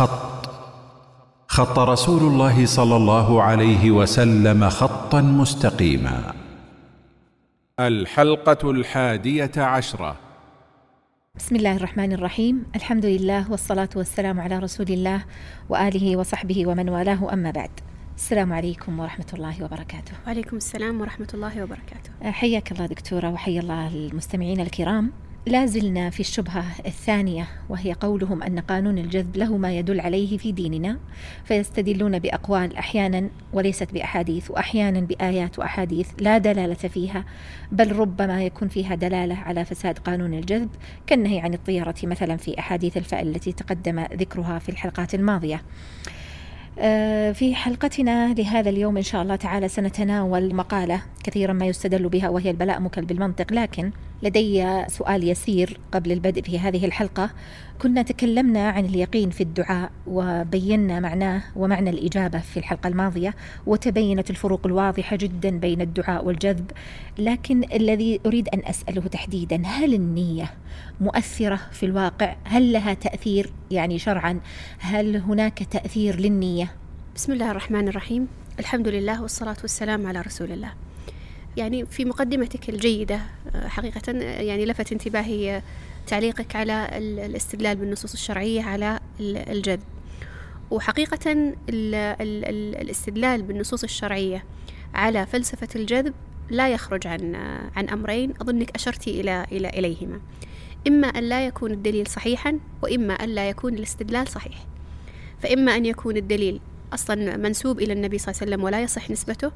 خط. خط رسول الله صلى الله عليه وسلم خطا مستقيما. الحلقة الحادية عشرة. بسم الله الرحمن الرحيم. الحمد لله والصلاة والسلام على رسول الله وآله وصحبه ومن والاه. أما بعد السلام عليكم ورحمة الله وبركاته. وعليكم السلام ورحمة الله وبركاته. حياك الله دكتورة وحيا الله المستمعين الكرام. لا زلنا في الشبهة الثانية وهي قولهم أن قانون الجذب له ما يدل عليه في ديننا فيستدلون بأقوال أحيانا وليست بأحاديث وأحيانا بآيات وأحاديث لا دلالة فيها بل ربما يكون فيها دلالة على فساد قانون الجذب كالنهي عن الطيرة مثلا في أحاديث الفأل التي تقدم ذكرها في الحلقات الماضية. آه، في حلقتنا لهذا اليوم إن شاء الله تعالى سنتناول مقالة كثيرا ما يستدل بها وهي البلاء مكل بالمنطق لكن لدي سؤال يسير قبل البدء في هذه الحلقة. كنا تكلمنا عن اليقين في الدعاء وبينا معناه ومعنى الإجابة في الحلقة الماضية وتبينت الفروق الواضحة جدا بين الدعاء والجذب. لكن الذي أريد أن أسأله تحديدا هل النية مؤثرة في الواقع؟ هل لها تأثير؟ يعني شرعا هل هناك تأثير للنية؟ بسم الله الرحمن الرحيم. الحمد لله والصلاة والسلام على رسول الله. يعني في مقدمتك الجيدة حقيقة يعني لفت انتباهي تعليقك على الاستدلال بالنصوص الشرعية على الجذب. وحقيقة ال ال ال الاستدلال بالنصوص الشرعية على فلسفة الجذب لا يخرج عن عن أمرين أظنك أشرتي إلى إلى إليهما. إما أن لا يكون الدليل صحيحا وإما أن لا يكون الاستدلال صحيح. فإما أن يكون الدليل أصلا منسوب إلى النبي صلى الله عليه وسلم ولا يصح نسبته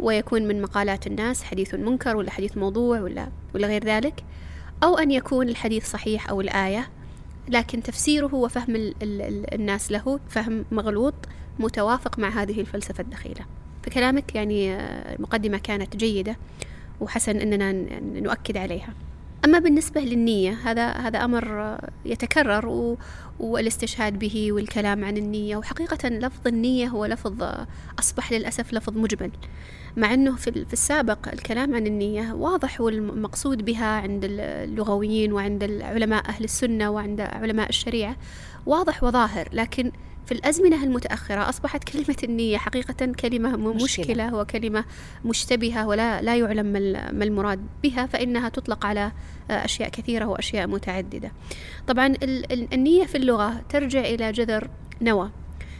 ويكون من مقالات الناس حديث منكر ولا حديث موضوع ولا ولا غير ذلك أو أن يكون الحديث صحيح أو الآية لكن تفسيره وفهم ال ال الناس له فهم مغلوط متوافق مع هذه الفلسفة الدخيلة. فكلامك يعني المقدمة كانت جيدة وحسن أننا نؤكد عليها. أما بالنسبة للنية هذا هذا أمر يتكرر والاستشهاد به والكلام عن النية وحقيقة لفظ النية هو لفظ أصبح للأسف لفظ مجمل مع أنه في السابق الكلام عن النية واضح والمقصود بها عند اللغويين وعند علماء أهل السنة وعند علماء الشريعة واضح وظاهر لكن في الأزمنة المتأخرة أصبحت كلمة النية حقيقة كلمة مشكلة, مشكلة وكلمة مشتبهة ولا لا يعلم ما المراد بها فإنها تطلق على أشياء كثيرة وأشياء متعددة. طبعا النية في اللغة ترجع إلى جذر نوى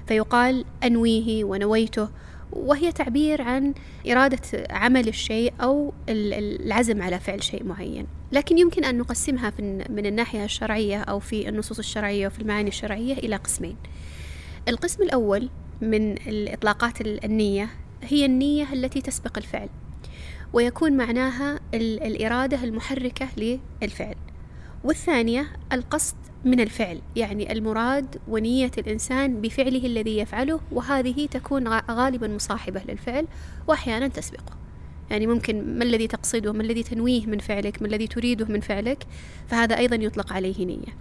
فيقال أنويه ونويته وهي تعبير عن إرادة عمل الشيء أو العزم على فعل شيء معين. لكن يمكن أن نقسمها من الناحية الشرعية أو في النصوص الشرعية وفي المعاني الشرعية إلى قسمين. القسم الأول من الإطلاقات النية هي النية التي تسبق الفعل ويكون معناها الإرادة المحركة للفعل. والثانية القصد من الفعل يعني المراد ونية الإنسان بفعله الذي يفعله وهذه تكون غالبا مصاحبة للفعل وأحيانا تسبقه. يعني ممكن ما الذي تقصده ما الذي تنويه من فعلك ما الذي تريده من فعلك فهذا أيضا يطلق عليه نية.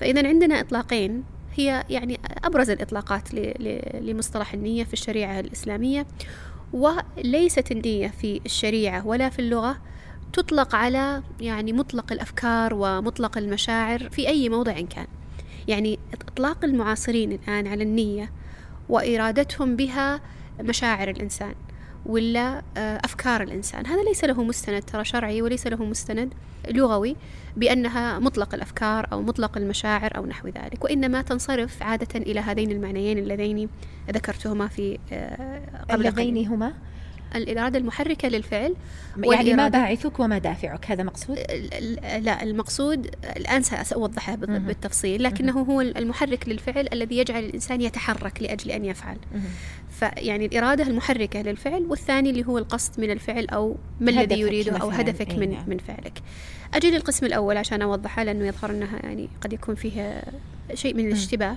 فإذا عندنا إطلاقين هي يعني أبرز الإطلاقات لمصطلح النية في الشريعة الإسلامية وليست النية في الشريعة ولا في اللغة تطلق على يعني مطلق الأفكار ومطلق المشاعر في أي موضع كان. يعني إطلاق المعاصرين الآن على النية وإرادتهم بها مشاعر الإنسان. ولا آه، أفكار الإنسان. هذا ليس له مستند ترى شرعي وليس له مستند لغوي بأنها مطلق الأفكار أو مطلق المشاعر أو نحو ذلك وإنما تنصرف عادة إلى هذين المعنيين اللذين ذكرتهما في آه، قبل اللذين هما؟ الإرادة المحركة للفعل يعني ما باعثك وما دافعك هذا مقصود؟ لا المقصود الآن سأوضحها بالتفصيل لكنه هو المحرك للفعل الذي يجعل الإنسان يتحرك لأجل أن يفعل. فيعني الإرادة المحركة للفعل والثاني اللي هو القصد من الفعل أو ما الذي يريده أو هدفك من نعم. من فعلك. أجي للقسم الأول عشان أوضحها لأنه يظهر أنها يعني قد يكون فيها شيء من الاشتباه.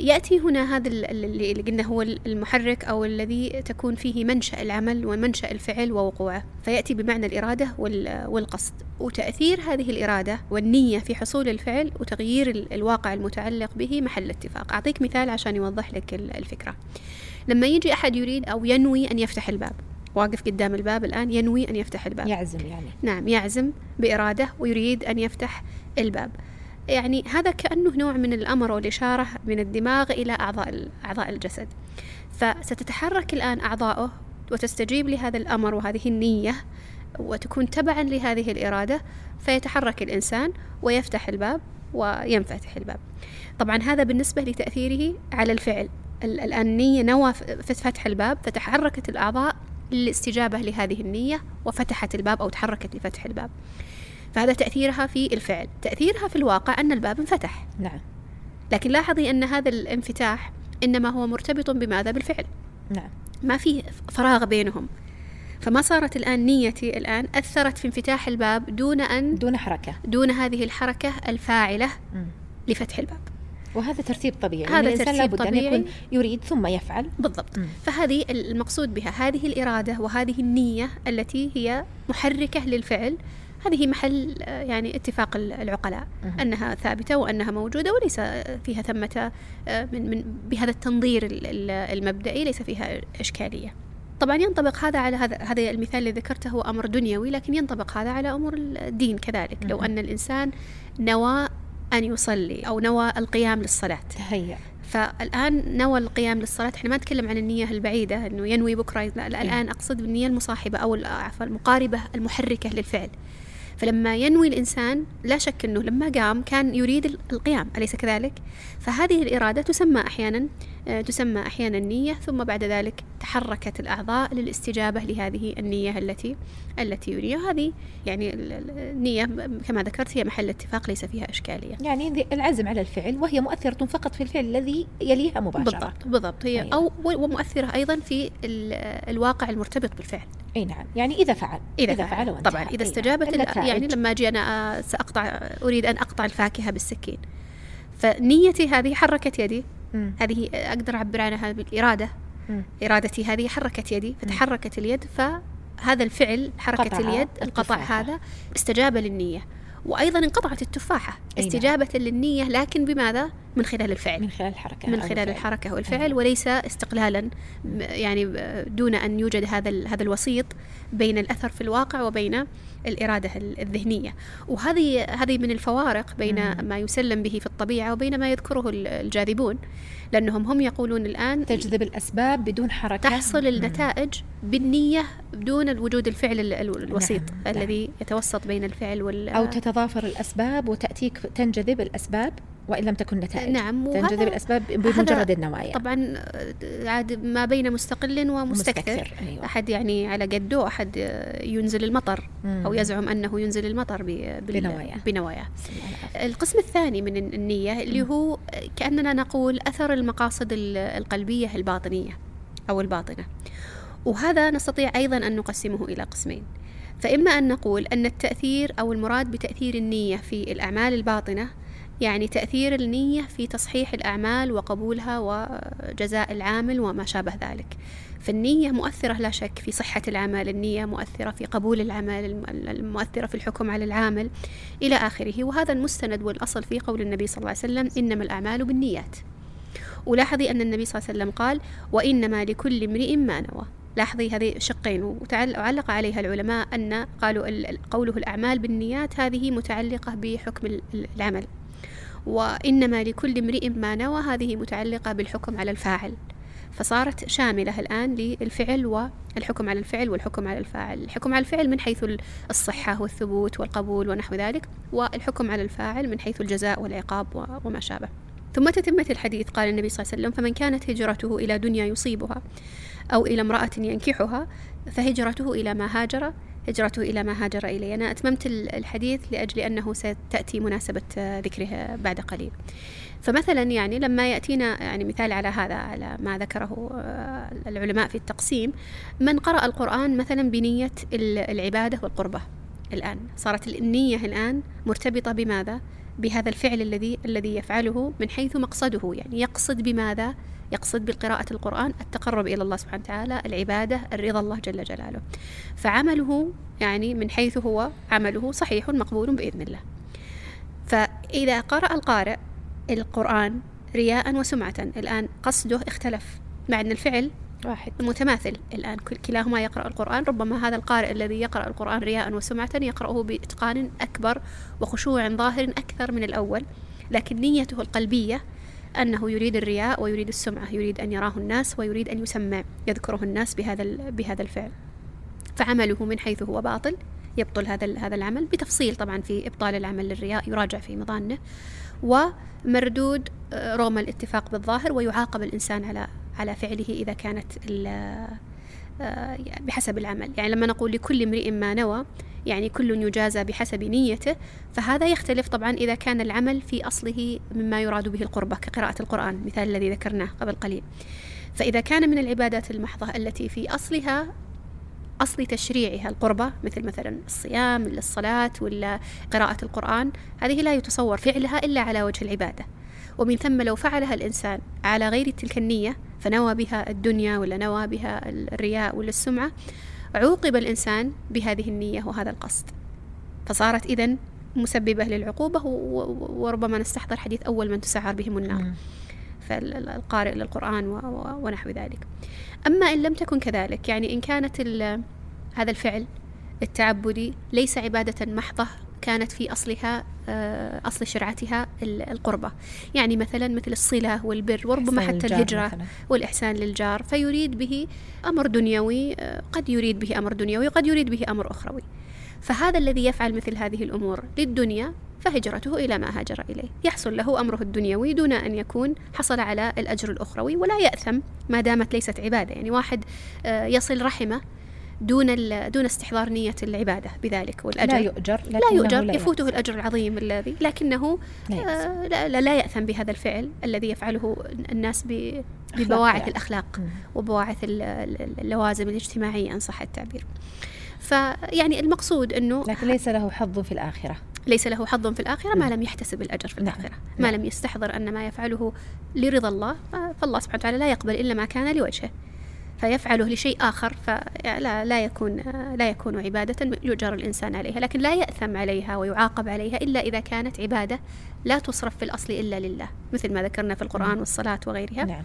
يأتي هنا هذا اللي قلنا هو المحرك أو الذي تكون فيه منشأ العمل ومنشأ الفعل ووقوعه. فيأتي بمعنى الإرادة والقصد. وتأثير هذه الإرادة والنية في حصول الفعل وتغيير الواقع المتعلق به محل اتفاق. أعطيك مثال عشان يوضح لك الفكرة. لما يجي أحد يريد أو ينوي أن يفتح الباب واقف قدام الباب الآن ينوي أن يفتح الباب. يعزم يعني. نعم يعزم بإرادة ويريد أن يفتح الباب. يعني هذا كأنه نوع من الأمر والإشارة من الدماغ إلى أعضاء أعضاء الجسد. فستتحرك الآن أعضاؤه وتستجيب لهذا الأمر وهذه النية وتكون تبعا لهذه الإرادة فيتحرك الإنسان ويفتح الباب وينفتح الباب. طبعا هذا بالنسبة لتأثيره على الفعل. الآن النية نوى فتح الباب فتحركت الأعضاء للاستجابة لهذه النية وفتحت الباب أو تحركت لفتح الباب. فهذا تأثيرها في الفعل. تأثيرها في الواقع أن الباب انفتح. نعم. لكن لاحظي أن هذا الانفتاح إنما هو مرتبط بماذا؟ بالفعل. نعم. ما في فراغ بينهم. فما صارت الآن نيتي الآن أثرت في انفتاح الباب دون أن دون حركة. دون هذه الحركة الفاعلة مم. لفتح الباب. وهذا ترتيب طبيعي. هذا يعني الإنسان ترتيب لابد أن طبيعي. يكون يريد ثم يفعل. بالضبط. مم. فهذه المقصود بها هذه الإرادة وهذه النية التي هي محركة للفعل هذه محل آه، يعني اتفاق ال- العقلاء. أنها ثابتة وأنها موجودة وليس فيها ثمة آه، من, من بهذا التنظير ال- ال- المبدئي ليس فيها إشكالية طبعا ينطبق هذا على هذا هذا المثال اللي ذكرته هو أمر دنيوي لكن ينطبق هذا على أمور الدين كذلك لو مم. أن الإنسان نوى أن يصلي أو نوى القيام للصلاة تهيأ فالآن نوى القيام للصلاة إحنا ما نتكلم عن النية البعيدة إنه ينوي بكرة لا, لا إيه. الآن أقصد بالنية المصاحبة أو ال- عفوا المقاربة المحركة للفعل فلما ينوي الإنسان لا شك أنه لما قام كان يريد ال- القيام أليس كذلك؟ فهذه الإرادة تسمى أحيانا تسمى أحيانا نية ثم بعد ذلك تحركت الأعضاء للاستجابة لهذه النية التي التي يريدها هذه يعني ال- ال- النية كما ذكرت هي محل اتفاق ليس فيها إشكالية. يعني العزم على الفعل وهي مؤثرة فقط في الفعل الذي يليها مباشرة. بالضبط بالضبط. هي أيوة. أو و- ومؤثرة أيضا في ال- الواقع المرتبط بالفعل. أي نعم. يعني إذا فعل. إذا, فعل. وانتهى. طبعا إذا نعم. استجابت النتائج. يعني لما أجي أنا آه، ساقطع أريد أن أقطع الفاكهة بالسكين. فنيتي هذه حركت يدي. هذه أقدر أعبر عنها بالإرادة مم. إرادتي هذه حركت يدي فتحركت اليد فهذا الفعل حركة قطع اليد القطع التفاحة. هذا استجاب للنية وأيضا انقطعت التفاحة نعم. استجابة للنية لكن بماذا من خلال الفعل من خلال الحركة من خلال الفعل. الحركة والفعل أيوة. وليس استقلالا يعني دون أن يوجد هذا هذا الوسيط بين الأثر في الواقع وبين الإرادة ال- الذهنية وهذه هذه من الفوارق بين. ما يسلم به في الطبيعة وبين ما يذكره ال- الجاذبون لأنهم هم يقولون الآن تجذب الأسباب بدون حركة تحصل. النتائج بالنية بدون وجود الفعل ال- ال- الوسيط نعم. الذي يتوسط بين الفعل وال أو تتضافر الأسباب وتأتيك تنجذب الأسباب وإن لم تكن نتائج نعم، تنجذب الأسباب هذا بمجرد النوايا طبعا آه، عاد ما بين مستقل ومستكثر مستكثر، أيوة. أحد يعني على قده أحد آه، ينزل المطر مم. أو يزعم أنه ينزل المطر ب- بال- بنواياه. بنواياه بسم الله العافية. القسم الثاني من النية اللي هو كأننا نقول أثر المقاصد ال- القلبية الباطنية أو الباطنة. وهذا نستطيع أيضا أن نقسمه إلى قسمين. فإما أن نقول أن التأثير أو المراد بتأثير النية في الأعمال الباطنة يعني تأثير النية في تصحيح الأعمال وقبولها وجزاء العامل وما شابه ذلك. فالنية مؤثرة لا شك في صحة العمل النية مؤثرة في قبول العمل الم- المؤثرة في الحكم على العامل إلى آخره. وهذا المستند والأصل في قول النبي صلى الله عليه وسلم إنما الأعمال بالنيات. ولاحظي أن النبي صلى الله عليه وسلم قال وإنما لكل امرئ ما نوى. لاحظي هذه شقين وعلق عليها العلماء أن قالوا ال- ال- قوله الأعمال بالنيات هذه متعلقة بحكم ال- ال- العمل. وإنما لكل امرئ ما نوى هذه متعلقة بالحكم على الفاعل. فصارت شاملة الآن للفعل والحكم على الفعل والحكم على الفاعل. الحكم على الفعل من حيث ال- الصحة والثبوت والقبول ونحو ذلك والحكم على الفاعل من حيث الجزاء والعقاب وما شابه. ثم تتمة الحديث قال النبي صلى الله عليه وسلم فمن كانت هجرته إلى دنيا يصيبها أو إلى امرأة ينكحها فهجرته إلى ما هاجر هجرته إلى ما هاجر إليه أنا أتممت ال- الحديث لأجل أنه ستأتي مناسبة آه، ذكره بعد قليل. فمثلا يعني لما يأتينا يعني مثال على هذا على ما ذكره آه، العلماء في التقسيم من قرأ القرآن مثلا بنية ال- العبادة والقربة. الآن صارت النية الآن مرتبطة بماذا؟ بهذا الفعل الذي الذي يفعله من حيث مقصده. يعني يقصد بماذا؟ يقصد بقراءة القرآن التقرب إلى الله سبحانه وتعالى العبادة الرضا الله جل جلاله. فعمله يعني من حيث هو عمله صحيح مقبول بإذن الله. فإذا قرأ القارئ القرآن رياء وسمعة الآن قصده اختلف مع أن الفعل واحد. متماثل الآن. كلاهما يقرأ القرآن. ربما هذا القارئ الذي يقرأ القرآن رياء وسمعة يقرأه بإتقان أكبر وخشوع ظاهر أكثر من الأول. لكن نيته القلبية أنه يريد الرياء ويريد السمعة يريد أن يراه الناس ويريد أن يسمع يذكره الناس بهذا بهذا الفعل. فعمله من حيث هو باطل يبطل هذا هذا العمل بتفصيل طبعا في إبطال العمل للرياء يراجع في مظانه. ومردود آه، رغم الاتفاق بالظاهر ويعاقب الإنسان على على فعله إذا كانت آه، بحسب العمل. يعني لما نقول لكل امرئ ما نوى يعني كل يجازى بحسب نيته فهذا يختلف طبعا إذا كان العمل في أصله مما يراد به القربة كقراءة القرآن مثال الذي ذكرناه قبل قليل. فإذا كان من العبادات المحضة التي في أصلها أصل تشريعها القربة مثل مثلا الصيام الصلاة ولا قراءة القرآن هذه لا يتصور فعلها إلا على وجه العبادة. ومن ثم لو فعلها الإنسان على غير تلك النية فنوى بها الدنيا ولا نوى بها الرياء ولا السمعة عوقب الإنسان بهذه النية وهذا القصد. فصارت إذن مسببة للعقوبة وربما نستحضر حديث أول من تسعر بهم النار. فالقارئ للقرآن ونحو ذلك. أما إن لم تكن كذلك يعني إن كانت هذا الفعل التعبدي ليس عبادة محضة كانت في أصلها أصل شرعتها القربة. يعني مثلا مثل الصلة والبر وربما حتى الهجرة مثلاً. والإحسان للجار فيريد به أمر دنيوي آه، قد يريد به أمر دنيوي وقد يريد به أمر أخروي. فهذا الذي يفعل مثل هذه الأمور للدنيا فهجرته إلى ما هاجر إليه. يحصل له أمره الدنيوي دون أن يكون حصل على الأجر الأخروي ولا يأثم ما دامت ليست عبادة. يعني واحد آه، يصل رحمه دون دون استحضار نية العبادة بذلك والأجر. لا يؤجر لا يؤجر لا يفوته الأجر العظيم الذي لكنه لا, آه لا, لا, لا يأثم بهذا الفعل الذي يفعله الناس ببواعث يعني. الأخلاق وبواعث اللوازم الاجتماعية إن صح التعبير. فيعني المقصود أنه لكن ليس له حظ في الآخرة. ليس له حظ في الآخرة ما لم يحتسب الأجر في الآخرة. ما لم يستحضر أن ما يفعله لرضا الله فالله سبحانه وتعالى لا يقبل إلا ما كان لوجهه. فيفعله لشيء آخر فلا لا يكون لا يكون عبادة يؤجر الإنسان عليها لكن لا يأثم عليها ويعاقب عليها إلا إذا كانت عبادة لا تصرف في الأصل إلا لله مثل ما ذكرنا في القرآن نعم. والصلاة وغيرها نعم.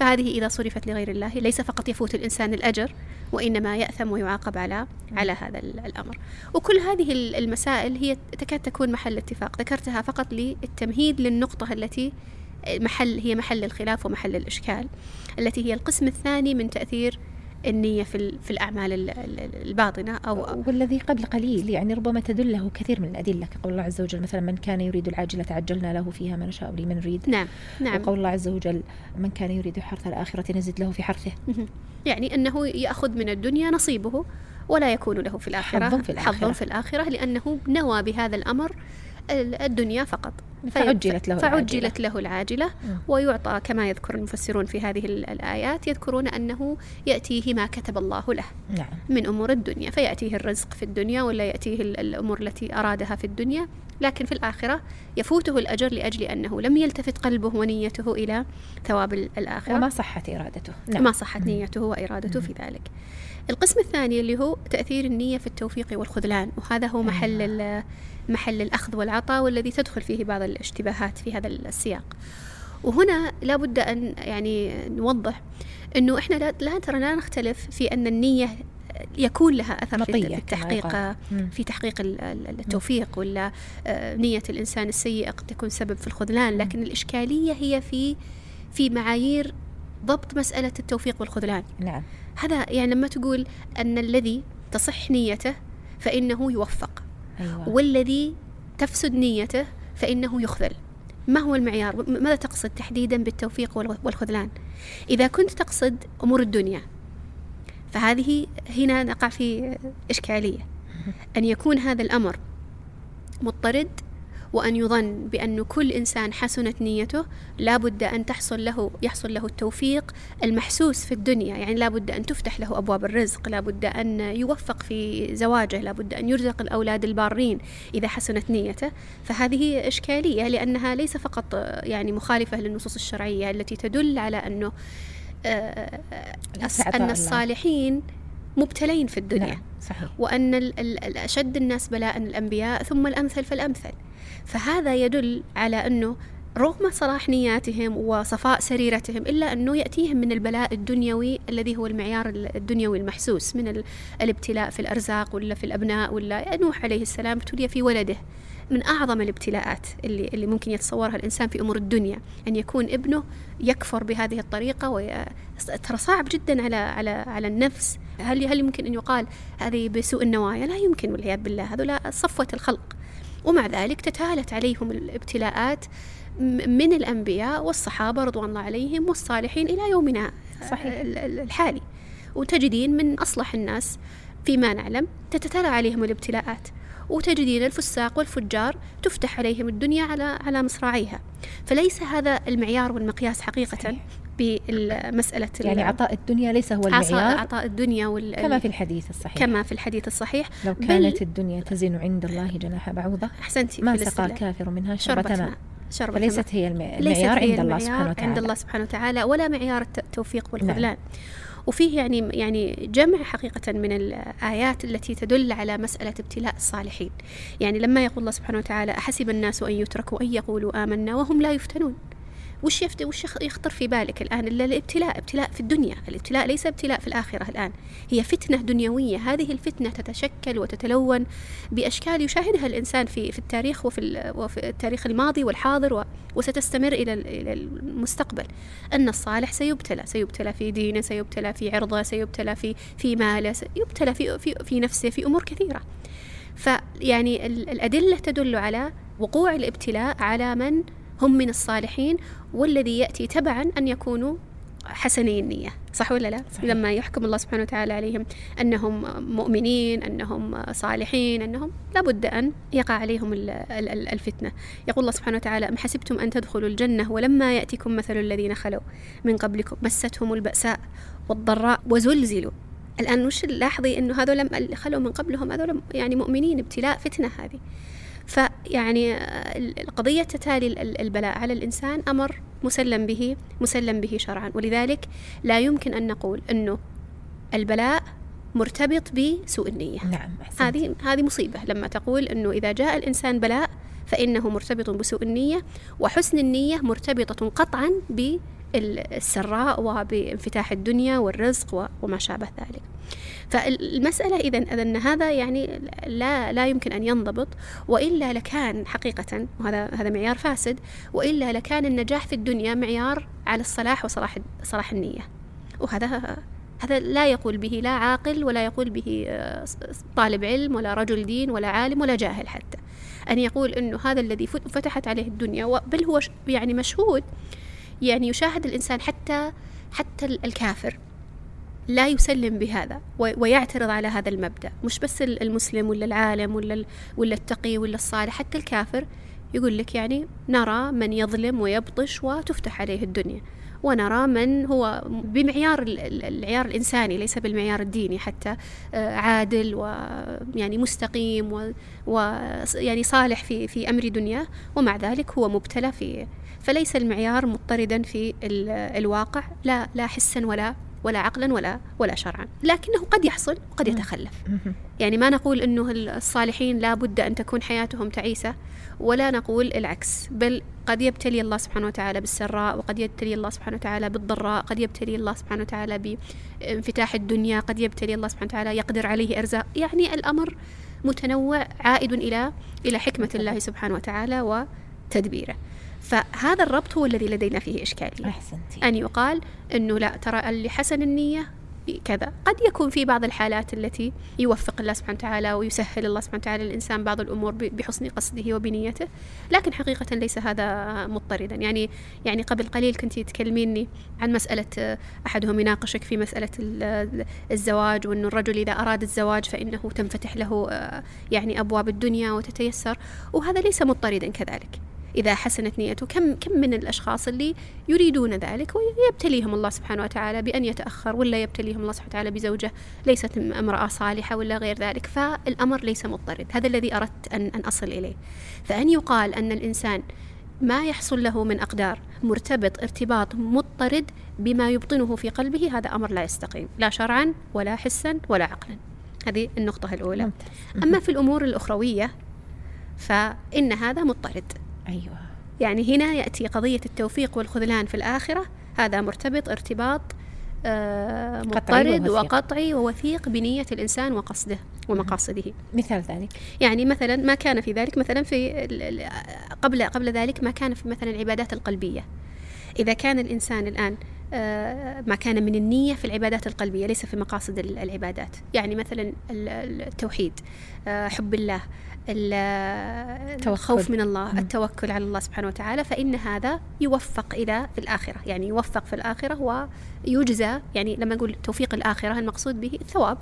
فهذه إذا صرفت لغير الله ليس فقط يفوت الإنسان الأجر وإنما يأثم ويعاقب على نعم. على هذا الأمر وكل هذه المسائل هي تكاد تكون محل اتفاق ذكرتها فقط للتمهيد للنقطة التي محل هي محل الخلاف ومحل الإشكال التي هي القسم الثاني من تأثير النية في, في الأعمال الباطنة أو والذي قبل قليل يعني ربما تدله كثير من الأدلة كقول الله عز وجل مثلا من كان يريد العاجلة عجلنا له فيها ما نشاء لمن نريد. نعم نعم. وقول الله عز وجل من كان يريد حرث الآخرة نزد له في حرثه. يعني أنه يأخذ من الدنيا نصيبه ولا يكون له في الآخرة حظ في الآخرة, حظ في الآخرة لأنه نوى بهذا الأمر الدنيا فقط. فعجلت له فعجلت له العاجلة ويعطى كما يذكر المفسرون في هذه الآيات يذكرون أنه يأتيه ما كتب الله له نعم. من أمور الدنيا. فيأتيه الرزق في الدنيا ولا يأتيه الأمور التي أرادها في الدنيا. لكن في الآخرة يفوته الأجر لأجل أنه لم يلتفت قلبه ونيته إلى ثواب الآخرة. وما صحت إرادته. نعم. ما صحت نيته وإرادته في ذلك. القسم الثاني اللي هو تأثير النية في التوفيق والخذلان وهذا هو محل أيوة. محل الأخذ والعطاء والذي تدخل فيه بعض الاشتباهات في هذا السياق. وهنا لابد أن يعني نوضح أنه إحنا لا ترى لا نختلف في أن النية يكون لها أثر في التحقيق في تحقيق التوفيق ولا آه، نية الإنسان السيئة قد تكون سبب في الخذلان. لكن الإشكالية هي في في معايير ضبط مسألة التوفيق والخذلان. نعم. هذا يعني لما تقول أن الذي تصح نيته فإنه يوفق. أيوة. والذي تفسد نيته فإنه يخذل. ما هو المعيار؟ ماذا تقصد تحديدا بالتوفيق والخذلان؟ إذا كنت تقصد أمور الدنيا فهذه هنا نقع في إشكالية. أن يكون هذا الأمر مضطرد وأن يظن بأن كل إنسان حسنت نيته لابد أن تحصل له يحصل له التوفيق المحسوس في الدنيا. يعني لابد أن تفتح له أبواب الرزق لابد أن يوفق في زواجه لابد أن يرزق الأولاد البارين إذا حسنت نيته. فهذه إشكالية لأنها ليس فقط يعني مخالفة للنصوص الشرعية التي تدل على أنه آه، أن الصالحين مبتلين في الدنيا. نعم صحيح. وأن الأشد الناس بلاء الأنبياء ثم الأمثل فالأمثل. فهذا يدل على أنه رغم صلاح نياتهم وصفاء سريرتهم إلا أنه يأتيهم من البلاء الدنيوي الذي هو المعيار الدنيوي المحسوس من الابتلاء في الأرزاق ولا في الأبناء ولا نوح عليه السلام ابتلي في ولده. من أعظم الابتلاءات اللي, اللي ممكن يتصورها الإنسان في أمور الدنيا أن يكون ابنه يكفر بهذه الطريقة وي... ترى صعب جدا على على على النفس. هل هل يمكن أن يقال هذه بسوء النوايا؟ لا يمكن والعياذ بالله هذولا صفوة الخلق. ومع ذلك تتالت عليهم الابتلاءات من الأنبياء والصحابة رضوان الله عليهم والصالحين إلى يومنا صحيح. الحالي وتجدين من أصلح الناس فيما نعلم تتتالى عليهم الابتلاءات وتجدين الفساق والفجار تفتح عليهم الدنيا على على مصراعيها فليس هذا المعيار والمقياس حقيقة صحيح. بمسألة يعني عطاء الدنيا ليس هو المعيار عطاء الدنيا وال... كما في الحديث الصحيح. كما في الحديث الصحيح. لو كانت. الدنيا تزن عند الله جناح بعوضة أحسنتي ما سقى الكافر منها شربة ماء. شربة فليست هي المعيار عند الله سبحانه وتعالى. عند الله سبحانه وتعالى ولا معيار التوفيق والخذلان نعم. وفيه يعني يعني جمع حقيقة من الآيات التي تدل على مسألة ابتلاء الصالحين. يعني لما يقول الله سبحانه وتعالى أحسب الناس أن يتركوا أن يقولوا آمنا وهم لا يفتنون. وش يفت وش يخطر في بالك الآن؟ إلا الابتلاء ابتلاء في الدنيا. الابتلاء ليس ابتلاء في الآخرة الآن. هي فتنة دنيوية. هذه الفتنة تتشكل وتتلون بأشكال يشاهدها الإنسان في في التاريخ وفي وفي التاريخ الماضي والحاضر وستستمر إلى إلى المستقبل. أن الصالح سيبتلى. سيبتلى في دينه سيبتلى في عرضه سيبتلى في في ماله سيبتلى في في في نفسه في أمور كثيرة. فيعني الأدلة تدل على وقوع الابتلاء على من هم من الصالحين والذي يأتي تبعا أن يكونوا حسني النية صح ولا لا؟ صحيح. لما يحكم الله سبحانه وتعالى عليهم أنهم مؤمنين أنهم صالحين أنهم لابد أن يقع عليهم الفتنة. يقول الله سبحانه وتعالى أم حسبتم أن تدخلوا الجنة ولما يأتيكم مثل الذين خلوا من قبلكم؟ مستهم البأساء والضراء وزلزلوا. الآن وش لاحظي أنه هذول خلوا من قبلهم هذول يعني مؤمنين ابتلاء فتنة هذه. فيعني القضية تتالي البلاء على الإنسان أمر مسلم به مسلم به شرعا. ولذلك لا يمكن أن نقول أنه البلاء مرتبط بسوء النية. نعم هذه هذه مصيبة لما تقول أنه إذا جاء الإنسان بلاء فإنه مرتبط بسوء النية وحسن النية مرتبطة قطعا بالسراء وبانفتاح الدنيا والرزق وما شابه ذلك. فالمسألة إذا أن هذا يعني لا لا يمكن أن ينضبط وإلا لكان حقيقة وهذا هذا معيار فاسد وإلا لكان النجاح في الدنيا معيار على الصلاح وصلاح صلاح النية. وهذا هذا لا يقول به لا عاقل ولا يقول به آه، طالب علم ولا رجل دين ولا عالم ولا جاهل حتى. أن يقول أنه هذا الذي فتحت عليه الدنيا بل هو يعني مشهود يعني يشاهد الإنسان حتى حتى الكافر. لا يسلم بهذا ويعترض على هذا المبدأ. مش بس المسلم ولا العالم ولا ولا التقي ولا الصالح حتى الكافر يقول لك يعني نرى من يظلم ويبطش وتفتح عليه الدنيا. ونرى من هو بمعيار العيار الإنساني ليس بالمعيار الديني حتى آه، عادل ويعني مستقيم ويعني صالح في في أمر دنياه. ومع ذلك هو مبتلى في فليس المعيار مضطردا في الواقع لا لا حسا ولا ولا عقلا ولا ولا شرعا. لكنه قد يحصل وقد يتخلف. يعني ما نقول إنه الصالحين لا بد أن تكون حياتهم تعيسة ولا نقول العكس. بل قد يبتلي الله سبحانه وتعالى بالسراء وقد يبتلي الله سبحانه وتعالى بالضراء قد يبتلي الله سبحانه وتعالى بانفتاح الدنيا قد يبتلي الله سبحانه وتعالى يقدر عليه أرزاق. يعني الأمر متنوع عائد إلى إلى حكمة الله سبحانه وتعالى وتدبيره. فهذا الربط هو الذي لدينا فيه إشكالية. أحسنتي. أن يقال أنه لا ترى اللي حسن النية كذا. قد يكون في بعض الحالات التي يوفق الله سبحانه وتعالى ويسهل الله سبحانه وتعالى للإنسان بعض الأمور بحسن قصده وبنيته. لكن حقيقة ليس هذا مضطردا. يعني يعني قبل قليل كنت تكلميني عن مسألة أحدهم يناقشك في مسألة الزواج وأن الرجل إذا أراد الزواج فإنه تنفتح له يعني أبواب الدنيا وتتيسر. وهذا ليس مضطردا كذلك. إذا حسنت نيته كم كم من الأشخاص اللي يريدون ذلك ويبتليهم الله سبحانه وتعالى بأن يتأخر ولا يبتليهم الله سبحانه وتعالى بزوجة ليست امرأة صالحة ولا غير ذلك فالأمر ليس مضطرد. هذا الذي أردت أن, أن أصل إليه. فأن يقال أن الإنسان ما يحصل له من أقدار مرتبط ارتباط مضطرد بما يبطنه في قلبه هذا أمر لا يستقيم لا شرعا ولا حسا ولا عقلا. هذه النقطة الأولى. أما في الأمور الأخروية فإن هذا مضطرد. أيوة. يعني هنا يأتي قضية التوفيق والخذلان في الآخرة. هذا مرتبط ارتباط آه، مضطرد وقطعي ووثيق بنية الإنسان وقصده ومقاصده. مثال ذلك. يعني مثلا ما كان في ذلك مثلا في قبل قبل ذلك ما كان في مثلا العبادات القلبية. إذا كان الإنسان الآن آه، ما كان من النية في العبادات القلبية ليس في مقاصد العبادات. يعني مثلا التوحيد آه، حب الله الخوف من الله التوكل على الله سبحانه وتعالى فإن هذا يوفق إلى في الآخرة. يعني يوفق في الآخرة ويجزى يعني لما نقول توفيق الآخرة المقصود به الثواب.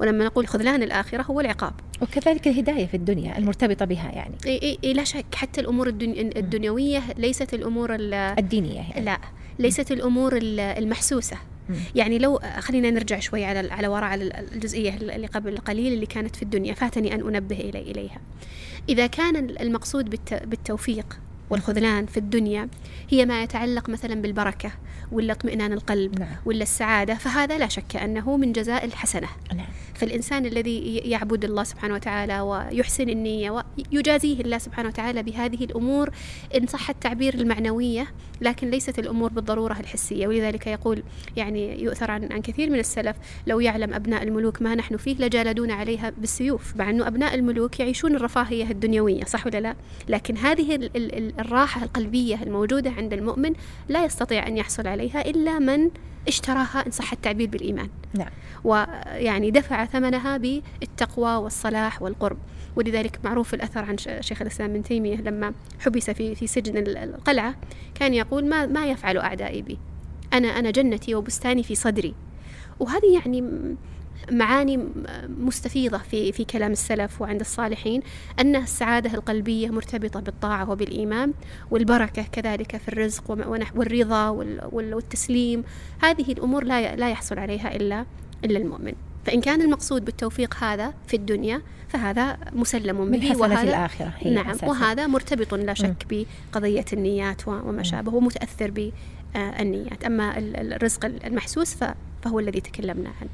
ولما نقول خذلان الآخرة هو العقاب. وكذلك الهداية في الدنيا المرتبطة بها يعني. إي إي لا شك حتى الأمور الدنيوية ليست الأمور الدينية يعني. لا. ليست الأمور المحسوسة. يعني لو خلينا نرجع شوي على على وراء على الجزئية اللي قبل قليل اللي كانت في الدنيا. فاتني أن أنبه الي إليها. إذا كان المقصود بالتوفيق والخذلان في الدنيا هي ما يتعلق مثلا بالبركة ولا اطمئنان القلب نعم. ولا السعادة فهذا لا شك أنه من جزاء الحسنة نعم. فالإنسان الذي يعبد الله سبحانه وتعالى ويحسن النية ويجازيه الله سبحانه وتعالى بهذه الأمور إن صح التعبير المعنوية لكن ليست الأمور بالضرورة الحسية ولذلك يقول يعني يؤثر عن, عن كثير من السلف لو يعلم أبناء الملوك ما نحن فيه لجالدون عليها بالسيوف مع أنه أبناء الملوك يعيشون الرفاهية الدنيوية صح ولا لا لكن هذه الراحة القلبية الموجودة عند المؤمن لا يستطيع أن يحصل عليها إلا من اشتراها إن صح التعبير بالإيمان. نعم. ويعني دفع ثمنها بالتقوى والصلاح والقرب. ولذلك معروف الأثر عن شيخ الإسلام ابن تيمية لما حبس في في سجن القلعة كان يقول ما ما يفعل أعدائي بي؟ أنا أنا جنتي وبستاني في صدري. وهذه يعني معاني مستفيضة في في كلام السلف وعند الصالحين أن السعادة القلبية مرتبطة بالطاعة وبالإيمان والبركة كذلك في الرزق والرضا والتسليم. هذه الأمور لا لا يحصل عليها إلا إلا المؤمن. فإن كان المقصود بالتوفيق هذا في الدنيا فهذا مسلم به وهذا الآخرة هي نعم. وهذا مرتبط لا شك بقضية النيات وما شابه ومتأثر بالنيات. أما الرزق المحسوس فهو الذي تكلمنا عنه.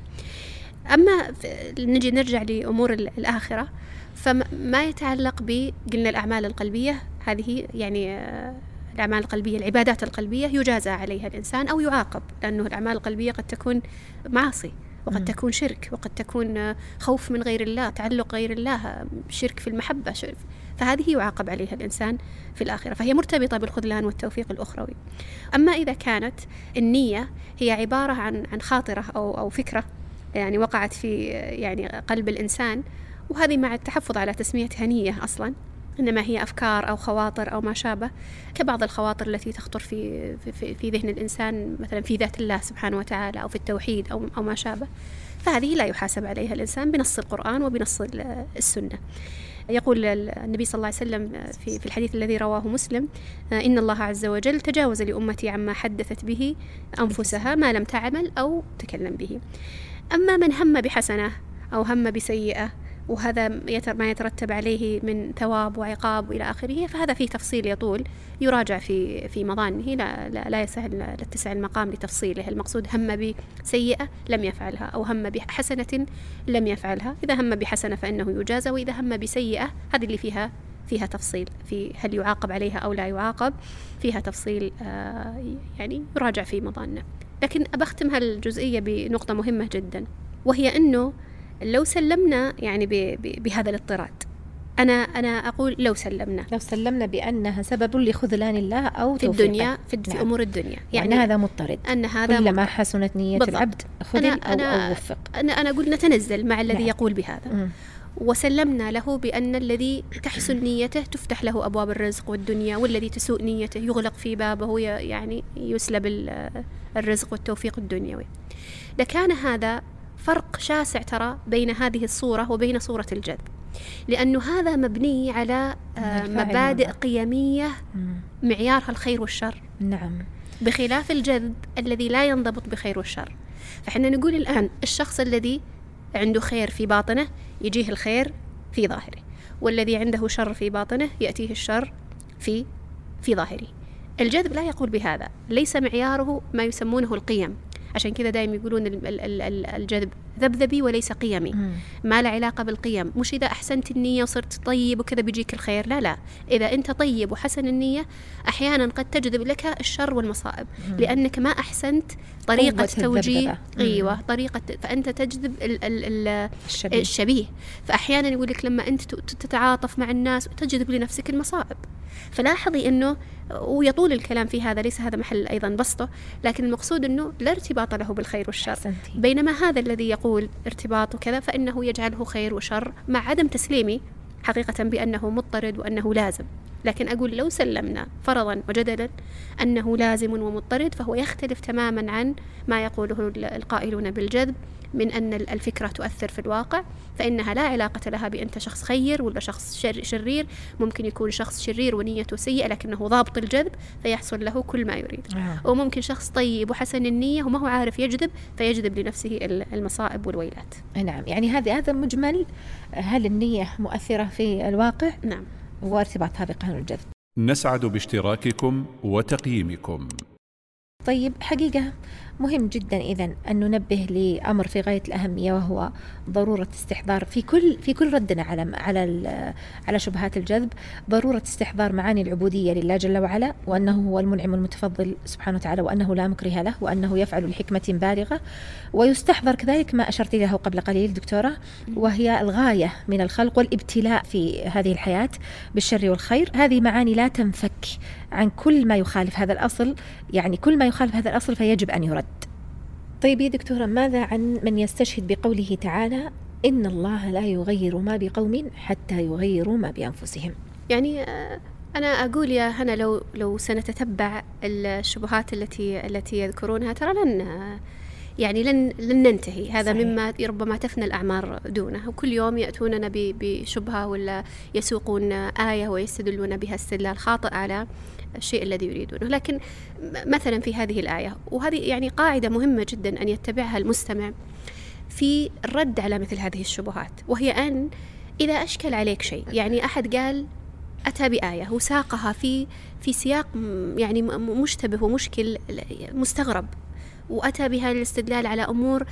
أما نجي نرجع لأمور الآخرة فما يتعلق بقلنا الأعمال القلبية هذه يعني آه، الأعمال القلبية العبادات القلبية يجازى عليها الإنسان أو يعاقب لأنه الأعمال القلبية قد تكون معاصي وقد تكون شرك وقد تكون آه، خوف من غير الله تعلق غير الله شرك في المحبة شرك. فهذه يعاقب عليها الإنسان في الآخرة فهي مرتبطة بالخذلان والتوفيق الأخروي. أما إذا كانت النية هي عبارة عن عن خاطرة أو أو فكرة يعني وقعت في يعني قلب الإنسان. وهذه مع التحفظ على تسميتها نية أصلا إنما هي أفكار أو خواطر أو ما شابه. كبعض الخواطر التي تخطر في, في, في ذهن الإنسان مثلا في ذات الله سبحانه وتعالى أو في التوحيد أو, أو ما شابه فهذه لا يحاسب عليها الإنسان بنص القرآن وبنص السنة. يقول النبي صلى الله عليه وسلم في, في الحديث الذي رواه مسلم إن الله عز وجل تجاوز لأمتي عما حدثت به أنفسها ما لم تعمل أو تكلم به. أما من هم بحسنة أو هم بسيئة وهذا ما يترتب عليه من ثواب وعقاب وإلى آخره فهذا فيه تفصيل يطول يراجع في في مظانه. لا لا, لا يسهل لا تتسع المقام لتفصيله. المقصود هم بسيئة لم يفعلها أو هم بحسنة لم يفعلها. إذا هم بحسنة فإنه يجازى وإذا هم بسيئة هذه اللي فيها فيها تفصيل. في هل يعاقب عليها أو لا يعاقب فيها تفصيل آه يعني يراجع في مظانه. لكن أبختم هالجزئية بنقطة مهمة جدا وهي أنه لو سلمنا يعني بهذا الاضطراد أنا أنا أقول لو سلمنا لو سلمنا بأنها سبب لخذلان الله أو في الدنيا في, في نعم. أمور الدنيا يعني أن هذا مضطرد أن هذا كلما حسنت نية بالضبط. العبد خذل أنا أو, أنا أو وفق أنا أنا أقول نتنزل مع الذي نعم. يقول بهذا م. وسلمنا له بأن الذي تحسن نيته تفتح له أبواب الرزق والدنيا والذي تسوء نيته يغلق في بابه يعني يسلب الرزق والتوفيق الدنيوي. لكان هذا فرق شاسع ترى بين هذه الصورة وبين صورة الجذب. لأنه هذا مبني على آه، مبادئ قيمية معيارها الخير والشر. نعم. بخلاف الجذب الذي لا ينضبط بخير والشر. فحنا نقول الآن الشخص الذي عنده خير في باطنه يجيه الخير في ظاهره والذي عنده شر في باطنه يأتيه الشر في في ظاهره. الجذب لا يقول بهذا ليس معياره ما يسمونه القيم. عشان كذا دائما يقولون الجذب ذبذبي وليس قيمي. ما له علاقة بالقيم. مش إذا أحسنت النية وصرت طيب وكذا بيجيك الخير لا لا. إذا أنت طيب وحسن النية أحيانا قد تجذب لك الشر والمصائب. لأنك ما أحسنت طريقة توجيه أيوة طريقة فأنت تجذب ال ال ال الشبيه. الشبيه. فأحيانا يقول لك لما أنت تتعاطف مع الناس تجذب لنفسك المصائب. فلاحظي أنه ويطول الكلام في هذا ليس هذا محل أيضا بسطه لكن المقصود أنه لا ارتباط له بالخير والشر. أحسنتي. بينما هذا الذي يقول ارتباط وكذا فإنه يجعله خير وشر مع عدم تسليمي حقيقة بأنه مضطرد وأنه لازم. لكن أقول لو سلمنا فرضا وجدلا أنه لازم ومضطرد فهو يختلف تماما عن ما يقوله القائلون بالجذب من أن الفكرة تؤثر في الواقع. فإنها لا علاقة لها بأنت شخص خير ولا شخص شرير. ممكن يكون شخص شرير ونيته سيئة لكنه ضابط الجذب فيحصل له كل ما يريد. آه. وممكن شخص طيب وحسن النية وما هو عارف يجذب فيجذب لنفسه المصائب والويلات. نعم. يعني هذا هذا مجمل. هل النية مؤثرة في الواقع؟ نعم. وارتباطها بقانون الجذب. نسعد باشتراككم وتقييمكم. طيب حقيقة مهم جدا إذا أن ننبه لأمر في غاية الأهمية وهو ضرورة استحضار في كل في كل ردنا على على على شبهات الجذب ضرورة استحضار معاني العبودية لله جل وعلا وأنه هو المنعم المتفضل سبحانه وتعالى وأنه لا مكره له وأنه يفعل لحكمة بالغة ويستحضر كذلك ما أشرت له قبل قليل دكتورة وهي الغاية من الخلق والابتلاء في هذه الحياة بالشر والخير. هذه معاني لا تنفك عن كل ما يخالف هذا الأصل يعني كل ما يخالف هذا الأصل فيجب أن يرد. طيب يا دكتورة ماذا عن من يستشهد بقوله تعالى إن الله لا يغير ما بقوم حتى يغيروا ما بأنفسهم؟ يعني آه، أنا أقول يا هنا لو لو سنتتبع الشبهات التي التي يذكرونها ترى لن يعني لن لن ننتهي. هذا صحيح. مما ربما تفنى الأعمار دونه. وكل يوم يأتوننا بشبهة ولا يسوقون آية ويستدلون بها استدلال خاطئ على الشيء الذي يريدونه. لكن مثلا في هذه الآية وهذه يعني قاعدة مهمة جدا أن يتبعها المستمع في الرد على مثل هذه الشبهات وهي أن إذا أشكل عليك شيء يعني أحد قال أتى بآية وساقها في في سياق يعني مشتبه ومشكل مستغرب وأتى بها للاستدلال على أمور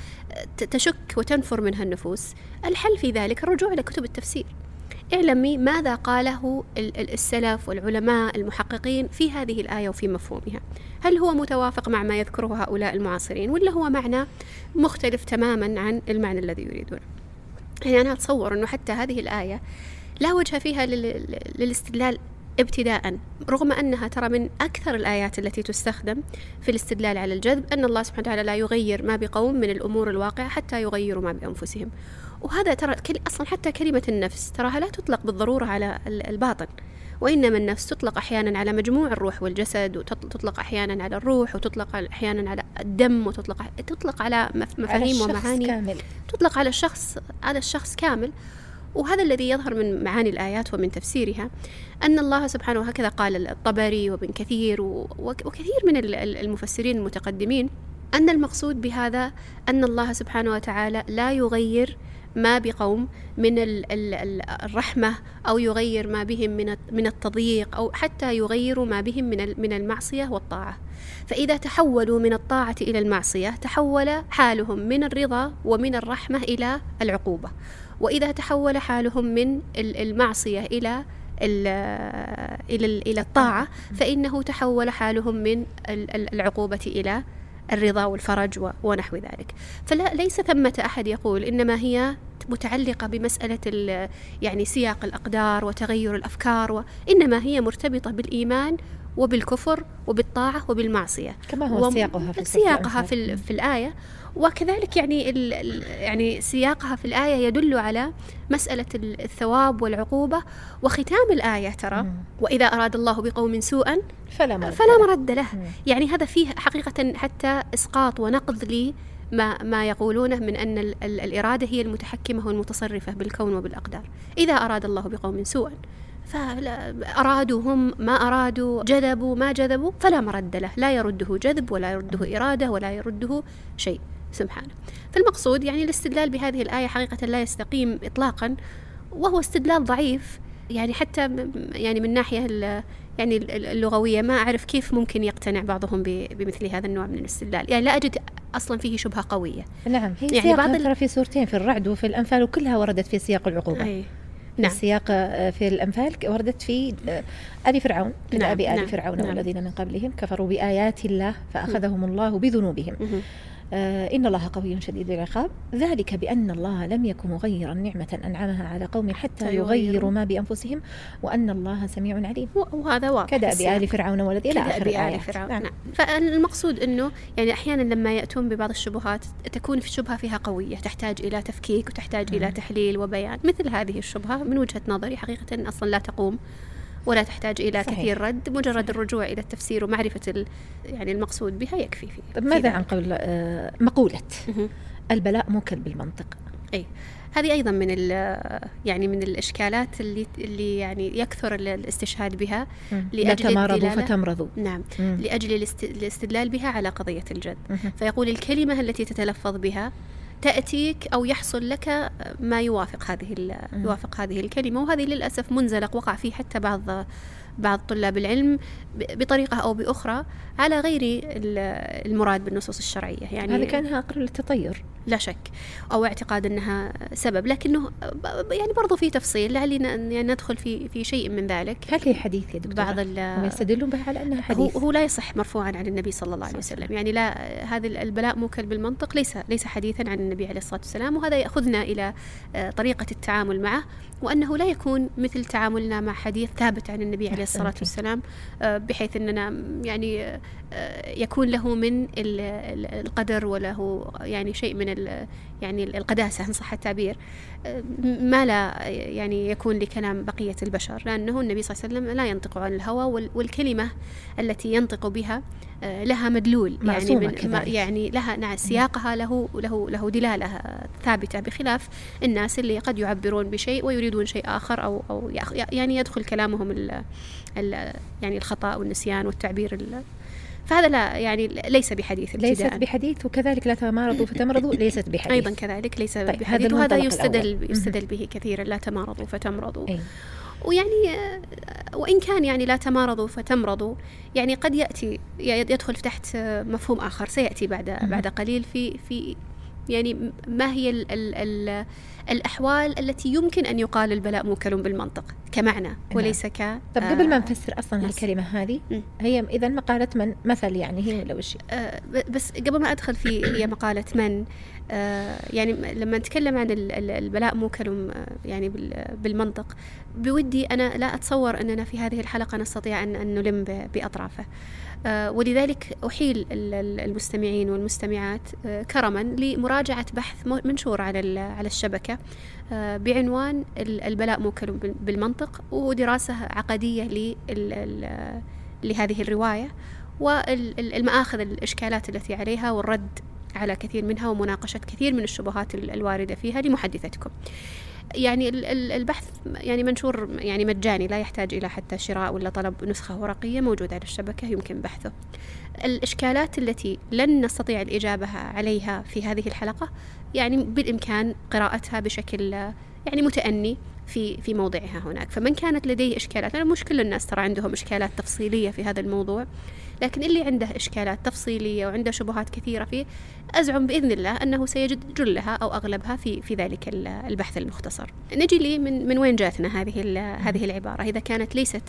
تشك وتنفر منها النفوس الحل في ذلك الرجوع إلى كتب التفسير. اعلمي ماذا قاله السلف والعلماء المحققين في هذه الآية وفي مفهومها. هل هو متوافق مع ما يذكره هؤلاء المعاصرين؟ ولا هو معنى مختلف تماما عن المعنى الذي يريدونه يعني أنا أتصور أنه حتى هذه الآية لا وجه فيها للاستدلال ابتداء رغم أنها ترى من أكثر الآيات التي تستخدم في الاستدلال على الجذب أن الله سبحانه وتعالى لا يغير ما بقوم من الأمور الواقعة حتى يغيروا ما بأنفسهم. وهذا ترى أصلا حتى كلمة النفس تراها لا تطلق بالضرورة على الباطن وإنما النفس تطلق أحيانا على مجموع الروح والجسد وتطلق أحيانا على الروح وتطلق أحيانا على الدم وتطلق تطلق على مفاهيم ومعاني كامل. تطلق على الشخص على الشخص كامل وهذا الذي يظهر من معاني الآيات ومن تفسيرها أن الله سبحانه وهكذا قال الطبري وابن كثير وكثير من المفسرين المتقدمين أن المقصود بهذا أن الله سبحانه وتعالى لا يغير ما بقوم من الرحمة أو يغير ما بهم من من التضييق أو حتى يغيروا ما بهم من من المعصية والطاعة. فإذا تحولوا من الطاعة إلى المعصية تحول حالهم من الرضا ومن الرحمة إلى العقوبة. وإذا تحول حالهم من المعصية إلى إلى إلى الطاعة فإنه تحول حالهم من العقوبة إلى الرضا والفرج ونحو ذلك. فلا ليس ثمة أحد يقول إنما هي متعلقة بمسألة يعني سياق الأقدار وتغير الأفكار وإنما هي مرتبطة بالإيمان وبالكفر وبالطاعة وبالمعصية. كما هو سياقها في سياقها في, في الآية. وكذلك يعني يعني سياقها في الآية يدل على مسألة الثواب والعقوبة وختام الآية ترى. وإذا أراد الله بقوم سوءا فلا مرد فلا مرد له. يعني هذا فيه حقيقة حتى إسقاط ونقض لي ما ما يقولونه من أن ال ال الإرادة هي المتحكمة والمتصرفة بالكون وبالأقدار. إذا أراد الله بقوم سوءا فأرادوا هم ما أرادوا جذبوا ما جذبوا فلا مرد له. لا يرده جذب ولا يرده إرادة ولا يرده شيء. سبحانه فالمقصود يعني الاستدلال بهذه الآية حقيقة لا يستقيم إطلاقا وهو استدلال ضعيف يعني حتى يعني من ناحية يعني اللغوية ما أعرف كيف ممكن يقتنع بعضهم بمثل هذا النوع من الاستدلال يعني لا أجد أصلا فيه شبهة قوية نعم هي يعني بعض في سورتين في الرعد وفي الأنفال وكلها وردت في سياق العقوبة أي. نعم. السياق آه، في الأنفال وردت في آه، آل فرعون نعم. أبي آل نعم. فرعون نعم. والذين من قبلهم كفروا بآيات الله فأخذهم الله بذنوبهم إن الله قوي شديد العقاب. ذلك بأن الله لم يكن مغيرا نعمة أنعمها على قوم حتى يغيروا ما بأنفسهم وأن الله سميع عليم. وهذا واضح كدأب آل فرعون والذي إلى آخر آل فرعون. نعم. نعم. فالمقصود أنه يعني أحيانا لما يأتون ببعض الشبهات تكون في الشبهة فيها قوية تحتاج إلى تفكيك وتحتاج إلى تحليل وبيان. مثل هذه الشبهة من وجهة نظري حقيقة أصلا لا تقوم. ولا تحتاج إلى صحيح. كثير رد مجرد الرجوع إلى التفسير ومعرفة يعني المقصود بها يكفي فيه طيب ماذا عن قول آه، مقولة؟ البلاء موكل بالمنطق. أي. هذه أيضا من يعني من الإشكالات اللي اللي يعني يكثر الاستشهاد بها لأجل لا تمارضوا فتمرضوا. نعم. مم. لأجل الاستدلال بها على قضية الجد. فيقول الكلمة التي تتلفظ بها تأتيك أو يحصل لك ما يوافق هذه يوافق هذه الكلمة وهذه للأسف منزلق وقع فيه حتى بعض بعض طلاب العلم بطريقة أو بأخرى على غير المراد بالنصوص الشرعية. يعني هذا كأنها أقرب للتطير. لا شك. أو اعتقاد أنها سبب. لكنه يعني برضو في تفصيل. لعلنا يعني ندخل في في شيء من ذلك. هل هي حديث يا دكتور؟ بعض يستدلون بها على أنها حديث. هو, هو لا يصح مرفوعا عن النبي صلى الله عليه وسلم. يعني لا هذا البلاء موكل بالمنطق ليس ليس حديثا عن النبي عليه الصلاة والسلام. وهذا يأخذنا إلى آه، طريقة التعامل معه. وأنه لا يكون مثل تعاملنا مع حديث ثابت عن النبي عليه الصلاة والسلام آه، بحيث أننا يعني آه، يكون له من القدر وله يعني شيء من يعني القداسة إن صح التعبير. ما لا يعني يكون لكلام بقية البشر لأنه النبي صلى الله عليه وسلم لا ينطق عن الهوى والكلمة التي ينطق بها آه، لها مدلول. يعني من يعني لها نعم سياقها له له له دلالة ثابتة بخلاف الناس اللي قد يعبرون بشيء ويريدون شيء آخر أو أو يعني يدخل كلامهم ال ال يعني الخطأ والنسيان والتعبير فهذا لا يعني ليس بحديث ابتداء. ليست بحديث وكذلك لا تمارضوا فتمرضوا ليست بحديث. أيضا كذلك ليس طيب بحديث وهذا يستدل يستدل به كثيرا لا تمارضوا فتمرضوا. أي. ويعني آه، وإن كان يعني لا تمارضوا فتمرضوا يعني قد يأتي يدخل تحت مفهوم آخر سيأتي بعد بعد قليل في في يعني ما هي ال ال ال الأحوال التي يمكن أن يقال البلاء موكل بالمنطق كمعنى نعم. وليس ك طب قبل ما آه، نفسر أصلا الكلمة هذه هي إذا مقالة من؟ مثل يعني هي ولا وش آه بس قبل ما أدخل في هي مقالة من آه يعني لما نتكلم عن البلاء موكل يعني بالمنطق بودي أنا لا أتصور أننا في هذه الحلقة نستطيع أن نلم بأطرافه. ولذلك أحيل المستمعين والمستمعات آه، كرما لمراجعة بحث منشور على على الشبكة آه، بعنوان البلاء موكل بالمنطق ودراسة عقدية لهذه الرواية والمآخذ الإشكالات التي عليها والرد على كثير منها ومناقشة كثير من الشبهات الواردة فيها لمحدثتكم. يعني البحث يعني منشور يعني مجاني لا يحتاج إلى حتى شراء ولا طلب نسخة ورقية موجود على الشبكة يمكن بحثه. الإشكالات التي لن نستطيع الإجابة عليها في هذه الحلقة يعني بالإمكان قراءتها بشكل يعني متأني. في في موضعها هناك. فمن كانت لديه إشكالات أنا مش كل الناس ترى عندهم إشكالات تفصيلية في هذا الموضوع لكن اللي عنده إشكالات تفصيلية وعنده شبهات كثيرة فيه أزعم بإذن الله أنه سيجد جلها أو أغلبها في في ذلك البحث المختصر. نجي لي من من وين جاتنا هذه هذه العبارة؟ إذا كانت ليست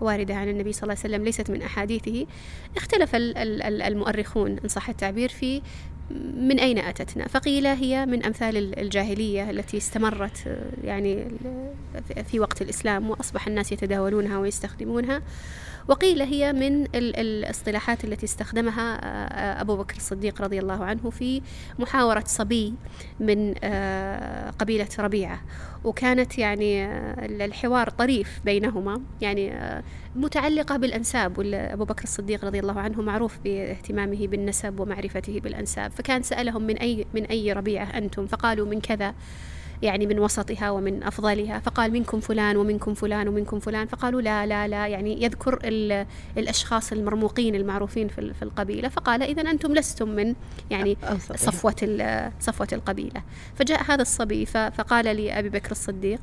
واردة عن النبي صلى الله عليه وسلم ليست من أحاديثه اختلف المؤرخون إن صح التعبير في من أين أتتنا؟ فقيل هي من أمثال الجاهلية التي استمرت يعني في وقت الإسلام وأصبح الناس يتداولونها ويستخدمونها. وقيل هي من الاصطلاحات التي استخدمها آه، أبو بكر الصديق رضي الله عنه في محاورة صبي من آه، قبيلة ربيعة. وكانت يعني آه، الحوار طريف بينهما. يعني متعلقة بالأنساب أبو بكر الصديق رضي الله عنه معروف باهتمامه بالنسب ومعرفته بالأنساب. فكان سألهم من أي من أي ربيعة أنتم؟ فقالوا من كذا. يعني من وسطها ومن أفضلها فقال منكم فلان ومنكم فلان ومنكم فلان فقالوا لا لا لا يعني يذكر الأشخاص المرموقين المعروفين في القبيلة فقال إذا أنتم لستم من يعني صفوة صفوة القبيلة. فجاء هذا الصبي فقال لي أبي بكر الصديق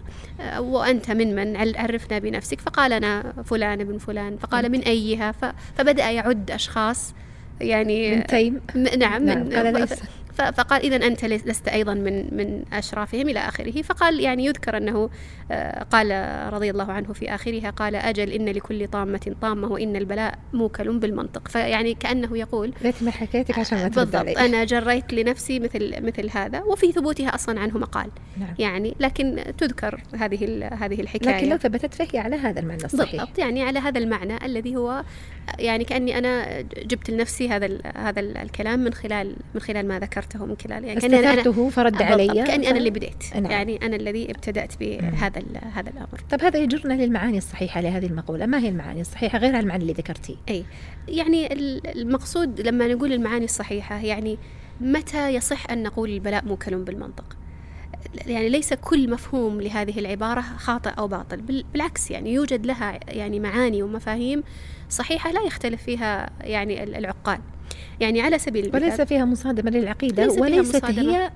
وأنت من من؟ عرفنا بنفسك؟ فقال أنا فلان ابن فلان. فقال من أيها؟ فبدأ يعد أشخاص يعني من تيم. نعم, نعم من قال ليس. فقال إذا أنت لست أيضا من من أشرافهم إلى آخره. فقال يعني يذكر أنه آه، قال رضي الله عنه في آخرها قال أجل إن لكل طامة طامة وإن البلاء موكل بالمنطق. فيعني كأنه يقول ما حكيتك عشان ما بالضبط. أنا جريت لنفسي مثل مثل هذا وفي ثبوتها أصلا عنه مقال. نعم. يعني لكن تذكر هذه هذه الحكاية. لكن لو ثبتت فهي على هذا المعنى الصحيح. بالضبط يعني على هذا المعنى الذي هو يعني كأني أنا جبت لنفسي هذا هذا الكلام من خلال من خلال ما ذكرته من خلال يعني أنا فرد علي. كأني أنا اللي بديت. نعم. يعني أنا الذي ابتدأت بهذا هذا الأمر. طيب هذا يجرنا للمعاني الصحيحة لهذه المقولة. ما هي المعاني الصحيحة؟ غير المعاني اللي ذكرتي. أي. يعني المقصود لما نقول المعاني الصحيحة يعني متى يصح أن نقول البلاء موكل بالمنطق؟ يعني ليس كل مفهوم لهذه العبارة خاطئ أو باطل بالعكس يعني يوجد لها يعني معاني ومفاهيم صحيحة لا يختلف فيها يعني العقال. يعني على سبيل المثال وليس فيها مصادمة للعقيدة وليست هي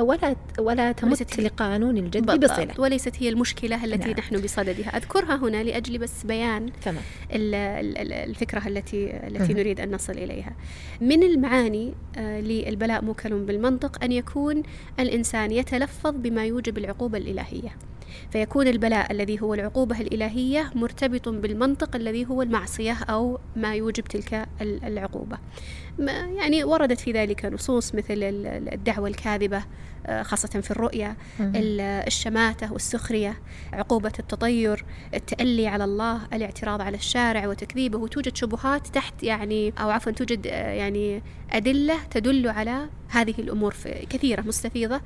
ولا ولا تمت لقانون الجد بصلة وليست هي المشكلة التي نعم. نحن بصددها. أذكرها هنا لأجل بس بيان تمام. الفكرة التي التي نريد أن نصل إليها. من المعاني آه، للبلاء موكل بالمنطق أن يكون الإنسان يتلفظ بما يوجب العقوبة الإلهية. فيكون البلاء الذي هو العقوبة الإلهية مرتبط بالمنطق الذي هو المعصية أو ما يوجب تلك العقوبة. يعني وردت في ذلك نصوص مثل الدعوة الكاذبة خاصة في الرؤية الشماتة والسخرية عقوبة التطير التألي على الله الاعتراض على الشارع وتكذيبه وتوجد شبهات تحت يعني أو عفوا توجد آه، يعني أدلة تدل على هذه الأمور كثيرة مستفيضة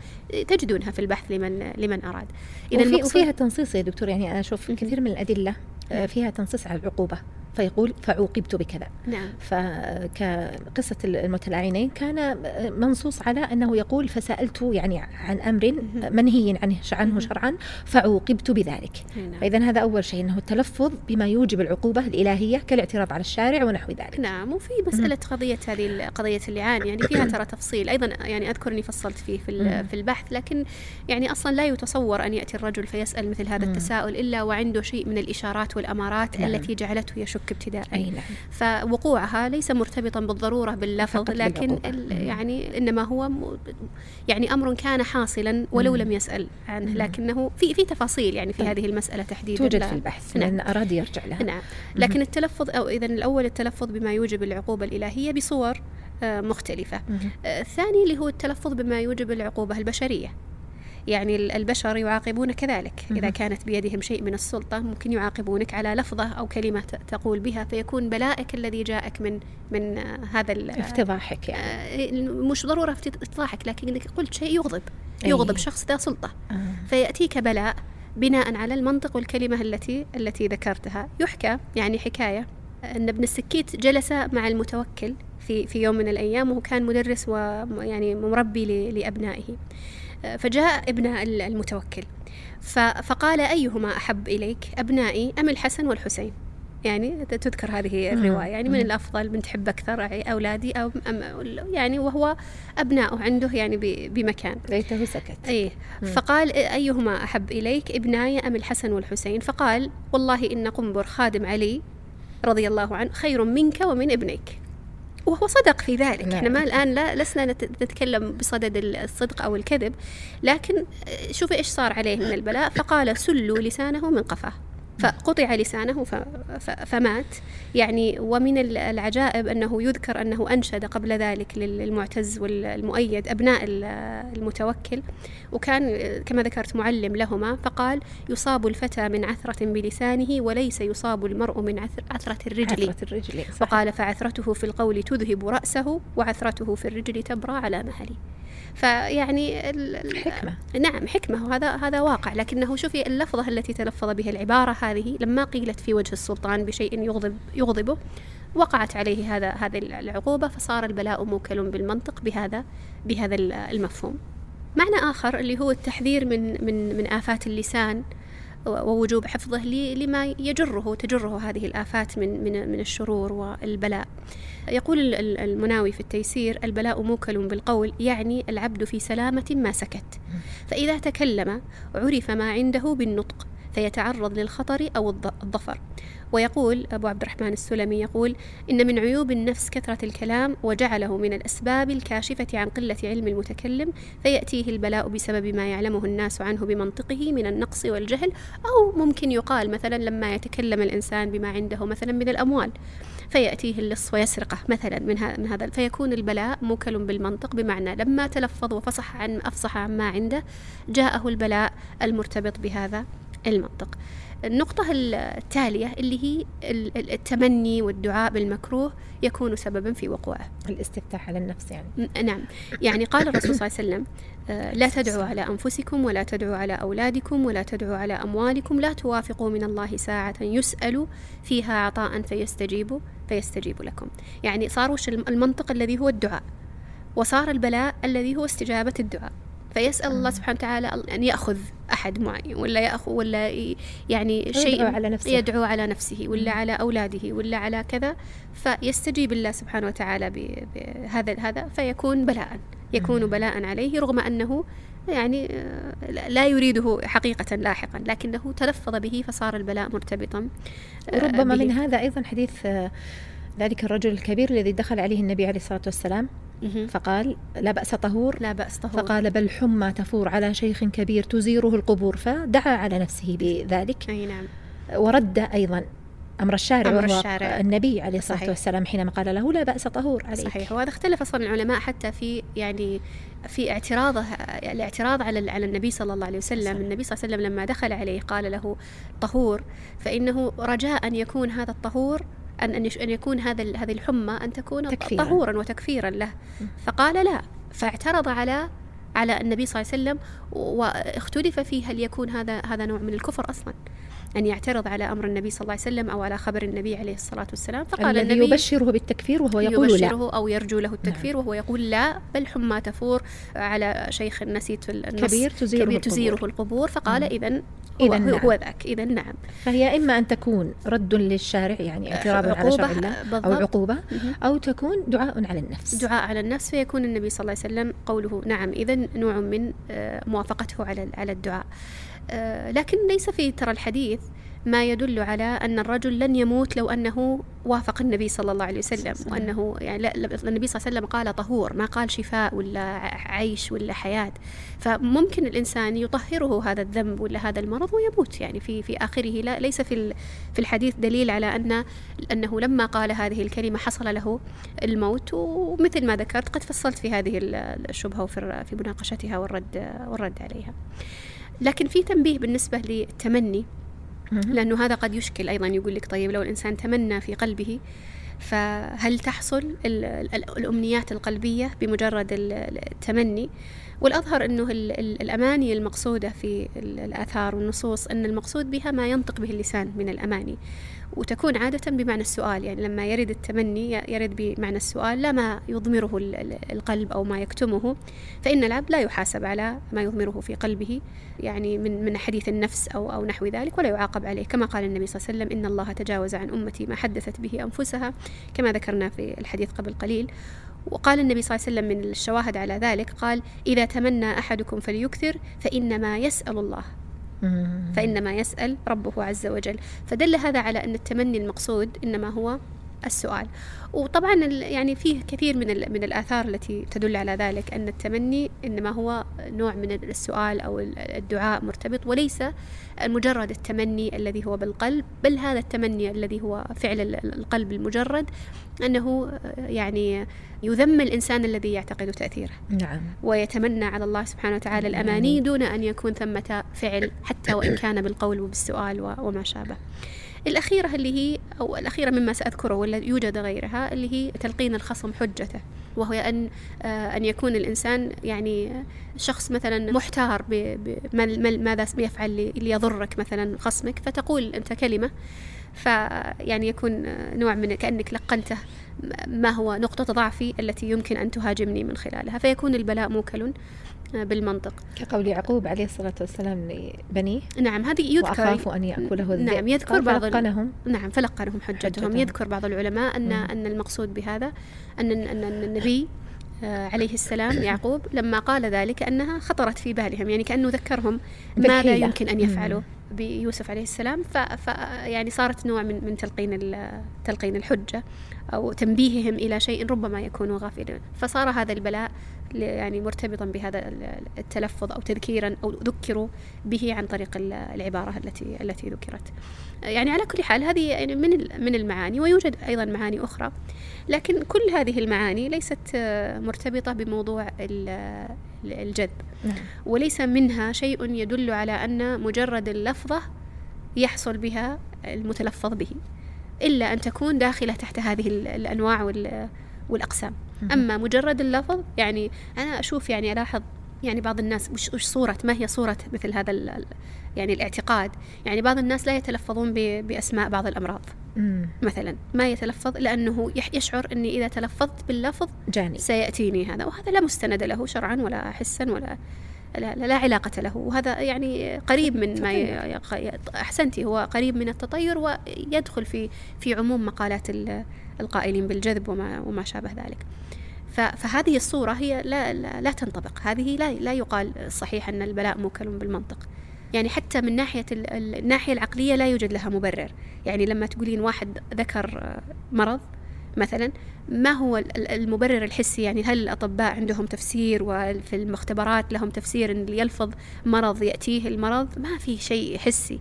تجدونها في البحث لمن لمن أراد. إذا وفيها تنصيص يا دكتور يعني أنا أشوف كثير من الأدلة آه، فيها تنصيص على العقوبة. فيقول فعوقبت بكذا. نعم. فكقصة المتلاعنين كان منصوص على أنه يقول فسألت يعني عن أمر منهي عنه عنه شرعا فعوقبت بذلك. نعم. فإذا هذا أول شيء أنه التلفظ بما يوجب العقوبة الإلهية كالاعتراض على الشارع ونحو ذلك. نعم وفي مسألة قضية هذه قضية اللعان يعني فيها ترى تفصيل. أيضا يعني أذكر أني فصلت فيه في, في البحث لكن يعني أصلا لا يتصور أن يأتي الرجل فيسأل مثل هذا التساؤل إلا وعنده شيء من الإشارات والأمارات نعم. التي جعلته يشك يشك ابتداء أي نعم. فوقوعها ليس مرتبطا بالضرورة باللفظ لكن يعني إنما هو يعني أمر كان حاصلا ولو لم يسأل عنه لكنه في في تفاصيل يعني في طيب. هذه المسألة تحديدا توجد في البحث نعم. لأن أراد يرجع لها. نعم. لكن التلفظ أو إذا الأول التلفظ بما يوجب العقوبة الإلهية بصور آه، مختلفة. آه، الثاني اللي هو التلفظ بما يوجب العقوبة البشرية. يعني البشر يعاقبون كذلك. إذا كانت بيدهم شيء من السلطة ممكن يعاقبونك على لفظة أو كلمة تقول بها فيكون بلائك الذي جاءك من من هذا افتضاحك يعني. آه، مش ضرورة افتضاحك لكنك قلت شيء يغضب. يغضب. شخص ذا سلطة. آه. فيأتيك بلاء بناء على المنطق والكلمة التي التي ذكرتها. يحكى يعني حكاية أن ابن السكيت جلس مع المتوكل في في يوم من الأيام وهو كان مدرس ويعني مربي لأبنائه. فجاء ابن المتوكل. فقال أيهما أحب إليك أبنائي أم الحسن والحسين؟ يعني تذكر هذه الرواية. يعني من الأفضل من تحب أكثر أولادي أو أم يعني وهو أبناؤه عنده يعني بمكان. ليته سكت. أي فقال أيهما أحب إليك ابناي أم الحسن والحسين؟ فقال والله إن قنبر خادم علي رضي الله عنه خير منك ومن ابنيك. وهو صدق في ذلك. نعم. إحنا ما الآن لا لسنا نتكلم بصدد الصدق أو الكذب لكن شوفي إيش صار عليه من البلاء. فقال سلوا لسانه من قفاه. فقطع لسانه فمات. يعني ومن العجائب أنه يذكر أنه أنشد قبل ذلك للمعتز والمؤيد أبناء المتوكل. وكان كما ذكرت معلم لهما فقال يصاب الفتى من عثرة بلسانه وليس يصاب المرء من عثرة الرجل, عثرة الرجل وقال فعثرته في القول تذهب رأسه وعثرته في الرجل تبرى على مهلي فيعني حكمة. نعم حكمة. وهذا هذا واقع. لكنه شوفي اللفظة التي تلفظ بها العبارة هذه لما قيلت في وجه السلطان بشيء يغضب يغضبه وقعت عليه هذا هذه العقوبة فصار البلاء موكل بالمنطق بهذا بهذا المفهوم معنى آخر اللي هو التحذير من من من آفات اللسان ووجوب حفظه لما يجره تجره هذه الآفات من من من الشرور والبلاء. يقول المناوي في التيسير: البلاء موكل بالقول يعني العبد في سلامة ما سكت. فإذا تكلم عرف ما عنده بالنطق فيتعرض للخطر أو الظفر ويقول أبو عبد الرحمن السلمي يقول إن من عيوب النفس كثرة الكلام وجعله من الأسباب الكاشفة عن قلة علم المتكلم فيأتيه البلاء بسبب ما يعلمه الناس عنه بمنطقه من النقص والجهل أو ممكن يقال مثلا لما يتكلم الإنسان بما عنده مثلا من الأموال. فيأتيه اللص ويسرقه مثلا من هذا فيكون البلاء موكل بالمنطق بمعنى لما تلفظ وفصح عن أفصح عن ما عنده جاءه البلاء المرتبط بهذا. المنطق. النقطة التالية اللي هي التمني والدعاء بالمكروه يكون سببا في وقوعه. الاستفتاح على النفس يعني. نعم. يعني قال الرسول صلى الله عليه وسلم آه، لا تدعوا على أنفسكم ولا تدعوا على أولادكم ولا تدعوا على أموالكم لا توافقوا من الله ساعة يسأل فيها عطاء فيستجيب فيستجيب لكم. يعني صار وش المنطق الذي هو الدعاء وصار البلاء الذي هو استجابة الدعاء. فيسأل الله سبحانه وتعالى أن يأخذ. أحد معين ولا يأخذ ولا يعني شيء يدعو على نفسه. يدعو على نفسه ولا على أولاده ولا على كذا فيستجيب الله سبحانه وتعالى بهذا هذا فيكون بلاء. يكون بلاء عليه رغم أنه يعني آه، لا يريده حقيقة لاحقا لكنه تلفظ به فصار البلاء مرتبطا آه، وربما من هذا أيضا حديث آه، ذلك الرجل الكبير الذي دخل عليه النبي عليه الصلاة والسلام. فقال لا بأس طهور. لا بأس طهور. فقال بل حمى تفور على شيخ كبير تزيره القبور. فدعا على نفسه بذلك. أي نعم. ورد أيضا أمر الشارع أمر وهو الشارع. النبي عليه الصلاة صحيح. والسلام حينما قال له لا بأس طهور عليك. صحيح. وهذا اختلف أصلا العلماء حتى في يعني في اعتراضه الاعتراض على على النبي صلى الله عليه وسلم. صحيح. النبي صلى الله عليه وسلم لما دخل عليه قال له طهور فإنه رجاء أن يكون هذا الطهور أن أن يكون هذا هذه الحمى أن تكون تكفيرا. طهورا وتكفيرا له. فقال لا. فاعترض على على النبي صلى الله عليه وسلم واختلف فيه هل يكون هذا هذا نوع من الكفر أصلا. أن يعترض على أمر النبي صلى الله عليه وسلم أو على خبر النبي عليه الصلاة والسلام. فقال الذي النبي يبشره بالتكفير وهو يقول يبشره لا أو يرجو له التكفير نعم. وهو يقول لا. بل حمى تفور على شيخ نسيت النص. كبير تزيره, كبير تزيره القبور, القبور. فقال إذا نعم. هو ذاك. إذا نعم. فهي إما أن تكون رد للشارع يعني اعتراض على شرع الله أو عقوبة أو تكون دعاء على النفس. دعاء على النفس فيكون النبي صلى الله عليه وسلم قوله نعم. إذا نوع من آه، موافقته على على الدعاء. آه، لكن ليس في ترى الحديث ما يدل على أن الرجل لن يموت لو أنه وافق النبي صلى الله عليه وسلم وأنه يعني لا النبي صلى الله عليه وسلم قال طهور ما قال شفاء ولا عيش ولا حياة. فممكن الإنسان يطهره هذا الذنب ولا هذا المرض ويموت. يعني في في آخره لا ليس في في الحديث دليل على أن أنه لما قال هذه الكلمة حصل له الموت. ومثل ما ذكرت قد فصلت في هذه الشبهة وفي في مناقشتها والرد والرد عليها. لكن في تنبيه بالنسبة للتمني. لأنه هذا قد يشكل أيضا يقول لك طيب لو الإنسان تمنى في قلبه فهل تحصل الأمنيات القلبية بمجرد التمني؟ والأظهر أنه الأماني المقصودة في الآثار والنصوص أن المقصود بها ما ينطق به اللسان من الأماني. وتكون عادة بمعنى السؤال. يعني لما يرد التمني يرد بمعنى السؤال لا ما يضمره القلب أو ما يكتمه فإن العبد لا يحاسب على ما يضمره في قلبه يعني من من حديث النفس أو أو نحو ذلك ولا يعاقب عليه. كما قال النبي صلى الله عليه وسلم إن الله تجاوز عن أمتي ما حدثت به أنفسها كما ذكرنا في الحديث قبل قليل. وقال النبي صلى الله عليه وسلم من الشواهد على ذلك قال إذا تمنى أحدكم فليكثر فإنما يسأل الله. فإنما يسأل ربه عز وجل. فدل هذا على أن التمني المقصود إنما هو السؤال. وطبعا يعني فيه كثير من من الآثار التي تدل على ذلك أن التمني إنما هو نوع من السؤال أو الدعاء مرتبط وليس مجرد التمني الذي هو بالقلب بل هذا التمني الذي هو فعل القلب المجرد أنه يعني يذم الإنسان الذي يعتقد تأثيره. نعم. ويتمنى على الله سبحانه وتعالى الأماني دون أن يكون ثمة فعل حتى وإن كان بالقول وبالسؤال وما شابه. الأخيرة اللي هي أو الأخيرة مما سأذكره ولا يوجد غيرها اللي هي تلقين الخصم حجته. وهو أن آه، أن يكون الإنسان يعني شخص مثلا محتار بماذا يفعل ليضرك مثلا خصمك فتقول أنت كلمة فيعني يكون نوع من كأنك لقنته ما هو نقطة ضعفي التي يمكن أن تهاجمني من خلالها. فيكون البلاء موكل. بالمنطق كقول يعقوب عليه الصلاة والسلام لبنيه نعم هذه يذكر وأخاف أن يأكله الذئب نعم يذكر بعض فلقنهم نعم فلقنهم حجتهم, حجتهم. يذكر بعض العلماء أن مم. أن المقصود بهذا أن أن النبي آه، عليه السلام يعقوب لما قال ذلك أنها خطرت في بالهم يعني كأنه ذكرهم ماذا. يمكن أن. يفعلوا بيوسف عليه السلام ف, ف يعني صارت نوع من من تلقين تلقين الحجة أو تنبيههم إلى شيء ربما يكونوا غافلين فصار هذا البلاء يعني مرتبطا بهذا ال- التلفظ أو تذكيرا أو ذكروا به عن طريق ال- العبارة التي التي ذكرت. يعني على كل حال هذه يعني من من المعاني ويوجد أيضا معاني أخرى. لكن كل هذه المعاني ليست مرتبطة بموضوع ال- الجذب. نعم. وليس منها شيء يدل على أن مجرد اللفظة يحصل بها المتلفظ به. إلا أن تكون داخلة تحت هذه ال- الأنواع وال- والأقسام. أما مجرد اللفظ يعني أنا أشوف يعني ألاحظ يعني بعض الناس وش, وش صورة ما هي صورة مثل هذا يعني الاعتقاد يعني بعض الناس لا يتلفظون ب- بأسماء بعض الأمراض مم. مثلا ما يتلفظ لأنه يح- يشعر أني إذا تلفظت باللفظ جاني سيأتيني هذا وهذا لا مستند له شرعا ولا حسا ولا لا, لا, لا علاقة له. وهذا يعني قريب من ما أحسنتي هو قريب من التطير ويدخل في في عموم مقالات ال- القائلين بالجذب وما وما شابه ذلك. فهذه الصورة هي لا, لا, لا تنطبق. هذه لا, لا يقال صحيح أن البلاء موكل بالمنطق. يعني حتى من ناحية ال- ال- الناحية العقلية لا يوجد لها مبرر. يعني لما تقولين واحد ذكر مرض مثلا ما هو ال- ال- المبرر الحسي؟ يعني هل الأطباء عندهم تفسير وفي المختبرات لهم تفسير أن يلفظ مرض يأتيه المرض؟ ما في شيء حسي.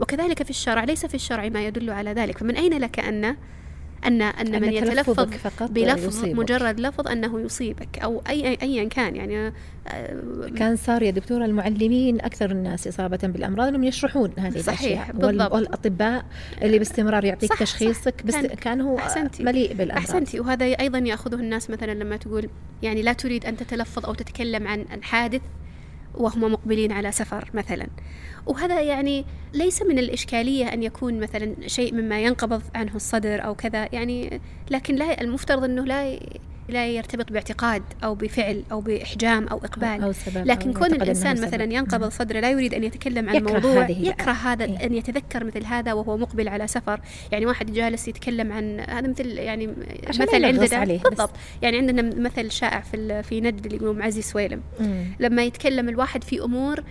وكذلك في الشرع ليس في الشرع ما يدل على ذلك. فمن أين لك أن أن أن من يتلفظ فقط بلفظ يصيبك. مجرد لفظ أنه يصيبك أو أي أي- أيا كان يعني آه، كان صار يا دكتورة المعلمين أكثر الناس إصابة بالأمراض أنهم يشرحون هذه صحيح، الأشياء. والأطباء اللي باستمرار يعطيك صح، صح. تشخيصك بس كان- كان هو أحسنتي. مليء بالأمراض أحسنتي وهذا أيضا يأخذه الناس مثلا لما تقول يعني لا تريد أن تتلفظ أو تتكلم عن عن حادث وهم مقبلين على سفر مثلا. وهذا يعني ليس من الإشكالية أن يكون مثلا شيء مما ينقبض عنه الصدر أو كذا يعني لكن لا المفترض أنه لا لا يرتبط باعتقاد أو بفعل أو بإحجام أو إقبال أو سبب لكن أو كون الإنسان مثلا. ينقبض صدره لا يريد أن يتكلم عن يكره موضوع هذه يكره هذا إيه. أن يتذكر مثل هذا وهو مقبل على سفر يعني واحد جالس يتكلم عن هذا مثل يعني مثل عندنا. بالضبط يعني عندنا مثل شائع في في نجد اللي يقولون معزي سويلم. لما يتكلم الواحد في أمور ت-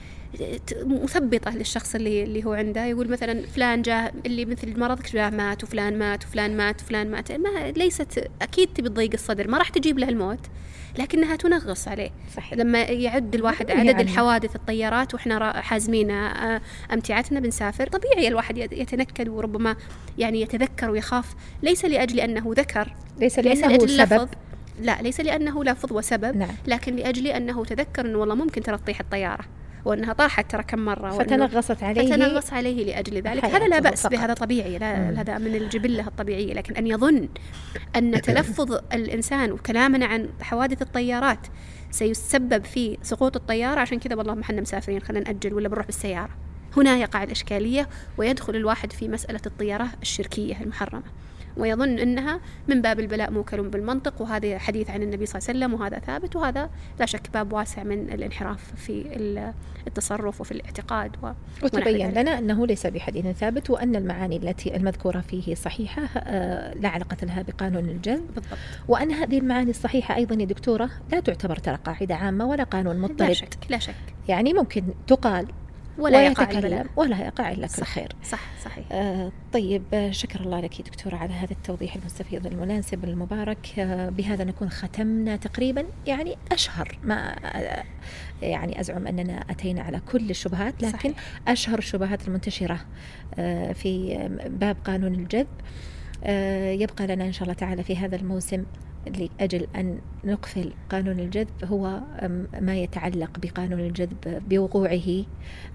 مثبطة للشخص اللي اللي هو عنده. يقول مثلا فلان جاء اللي مثل مرضك جاء؟ مات وفلان مات وفلان مات وفلان مات. ما ليست أكيد تبي تضيق الصدر. ما راح تجيب له الموت لكنها تنغص عليه. صحيح. لما يعد الواحد يعني. عدد الحوادث الطيارات وإحنا حازمين آه، أمتعتنا بنسافر. طبيعي الواحد يت- يتنكد وربما يعني يتذكر ويخاف. ليس لأجل أنه ذكر ليس ليس لأنه لأجل سبب. لفظ. لا ليس لأنه لفظ وسبب نعم. لكن لأجل أنه تذكر أنه والله ممكن ترى تطيح الطيارة. وأنها طاحت ترى كم مرة فتنغصت عليه. فتنغص عليه لأجل ذلك. هذا لا بأس فقط. بهذا طبيعي لا. هذا من الجبلة الطبيعية. لكن أن يظن أن تلفظ الإنسان وكلامنا عن حوادث الطيارات سيسبب في سقوط الطيارة عشان كذا والله ما إحنا مسافرين خلينا نأجل ولا بنروح بالسيارة. هنا يقع الإشكالية ويدخل الواحد في مسألة الطيرة الشركية المحرمة. ويظن أنها من باب البلاء موكل بالمنطق وهذا حديث عن النبي صلى الله عليه وسلم وهذا ثابت وهذا لا شك باب واسع من الانحراف في ال- التصرف وفي الاعتقاد و... وتبين. لنا أنه ليس بحديث ثابت وأن المعاني التي المذكورة فيه صحيحة آه، لا علاقة لها بقانون الجذب بالضبط. وأن هذه المعاني الصحيحة أيضا يا دكتورة لا تعتبر ترى قاعدة عامة ولا قانون لا مضطرد. شك لا شك. يعني ممكن تقال ولا يقع البلاء ولا يقع إلا كل صح خير صح صحيح. آه طيب آه، شكر الله لك دكتورة على هذا التوضيح المستفيض المناسب المبارك. آه بهذا نكون ختمنا تقريبا يعني أشهر. ما آه يعني أزعم أننا أتينا على كل الشبهات لكن صحيح. أشهر الشبهات المنتشرة آه في آه، باب قانون الجذب. آه يبقى لنا إن شاء الله تعالى في هذا الموسم لأجل أن نقفل قانون الجذب هو ما يتعلق بقانون الجذب بوقوعه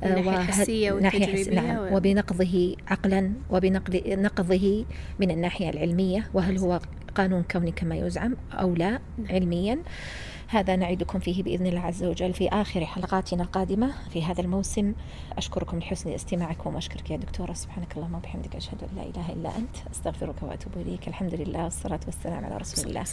آه، وه- الحسية ناحية حس- والتجريبية نعم و- وبنقضه عقلا وبنقضه من الناحية العلمية وهل هو قانون كوني كما يزعم أو لا نعم. علميا هذا نعدكم فيه بإذن الله عز وجل في آخر حلقاتنا القادمة في هذا الموسم. أشكركم لحسن استماعكم وأشكرك يا دكتورة. سبحانك اللهم وبحمدك أشهد أن لا إله إلا أنت. أستغفرك وأتوب إليك. الحمد لله والصلاة والسلام على رسول الله.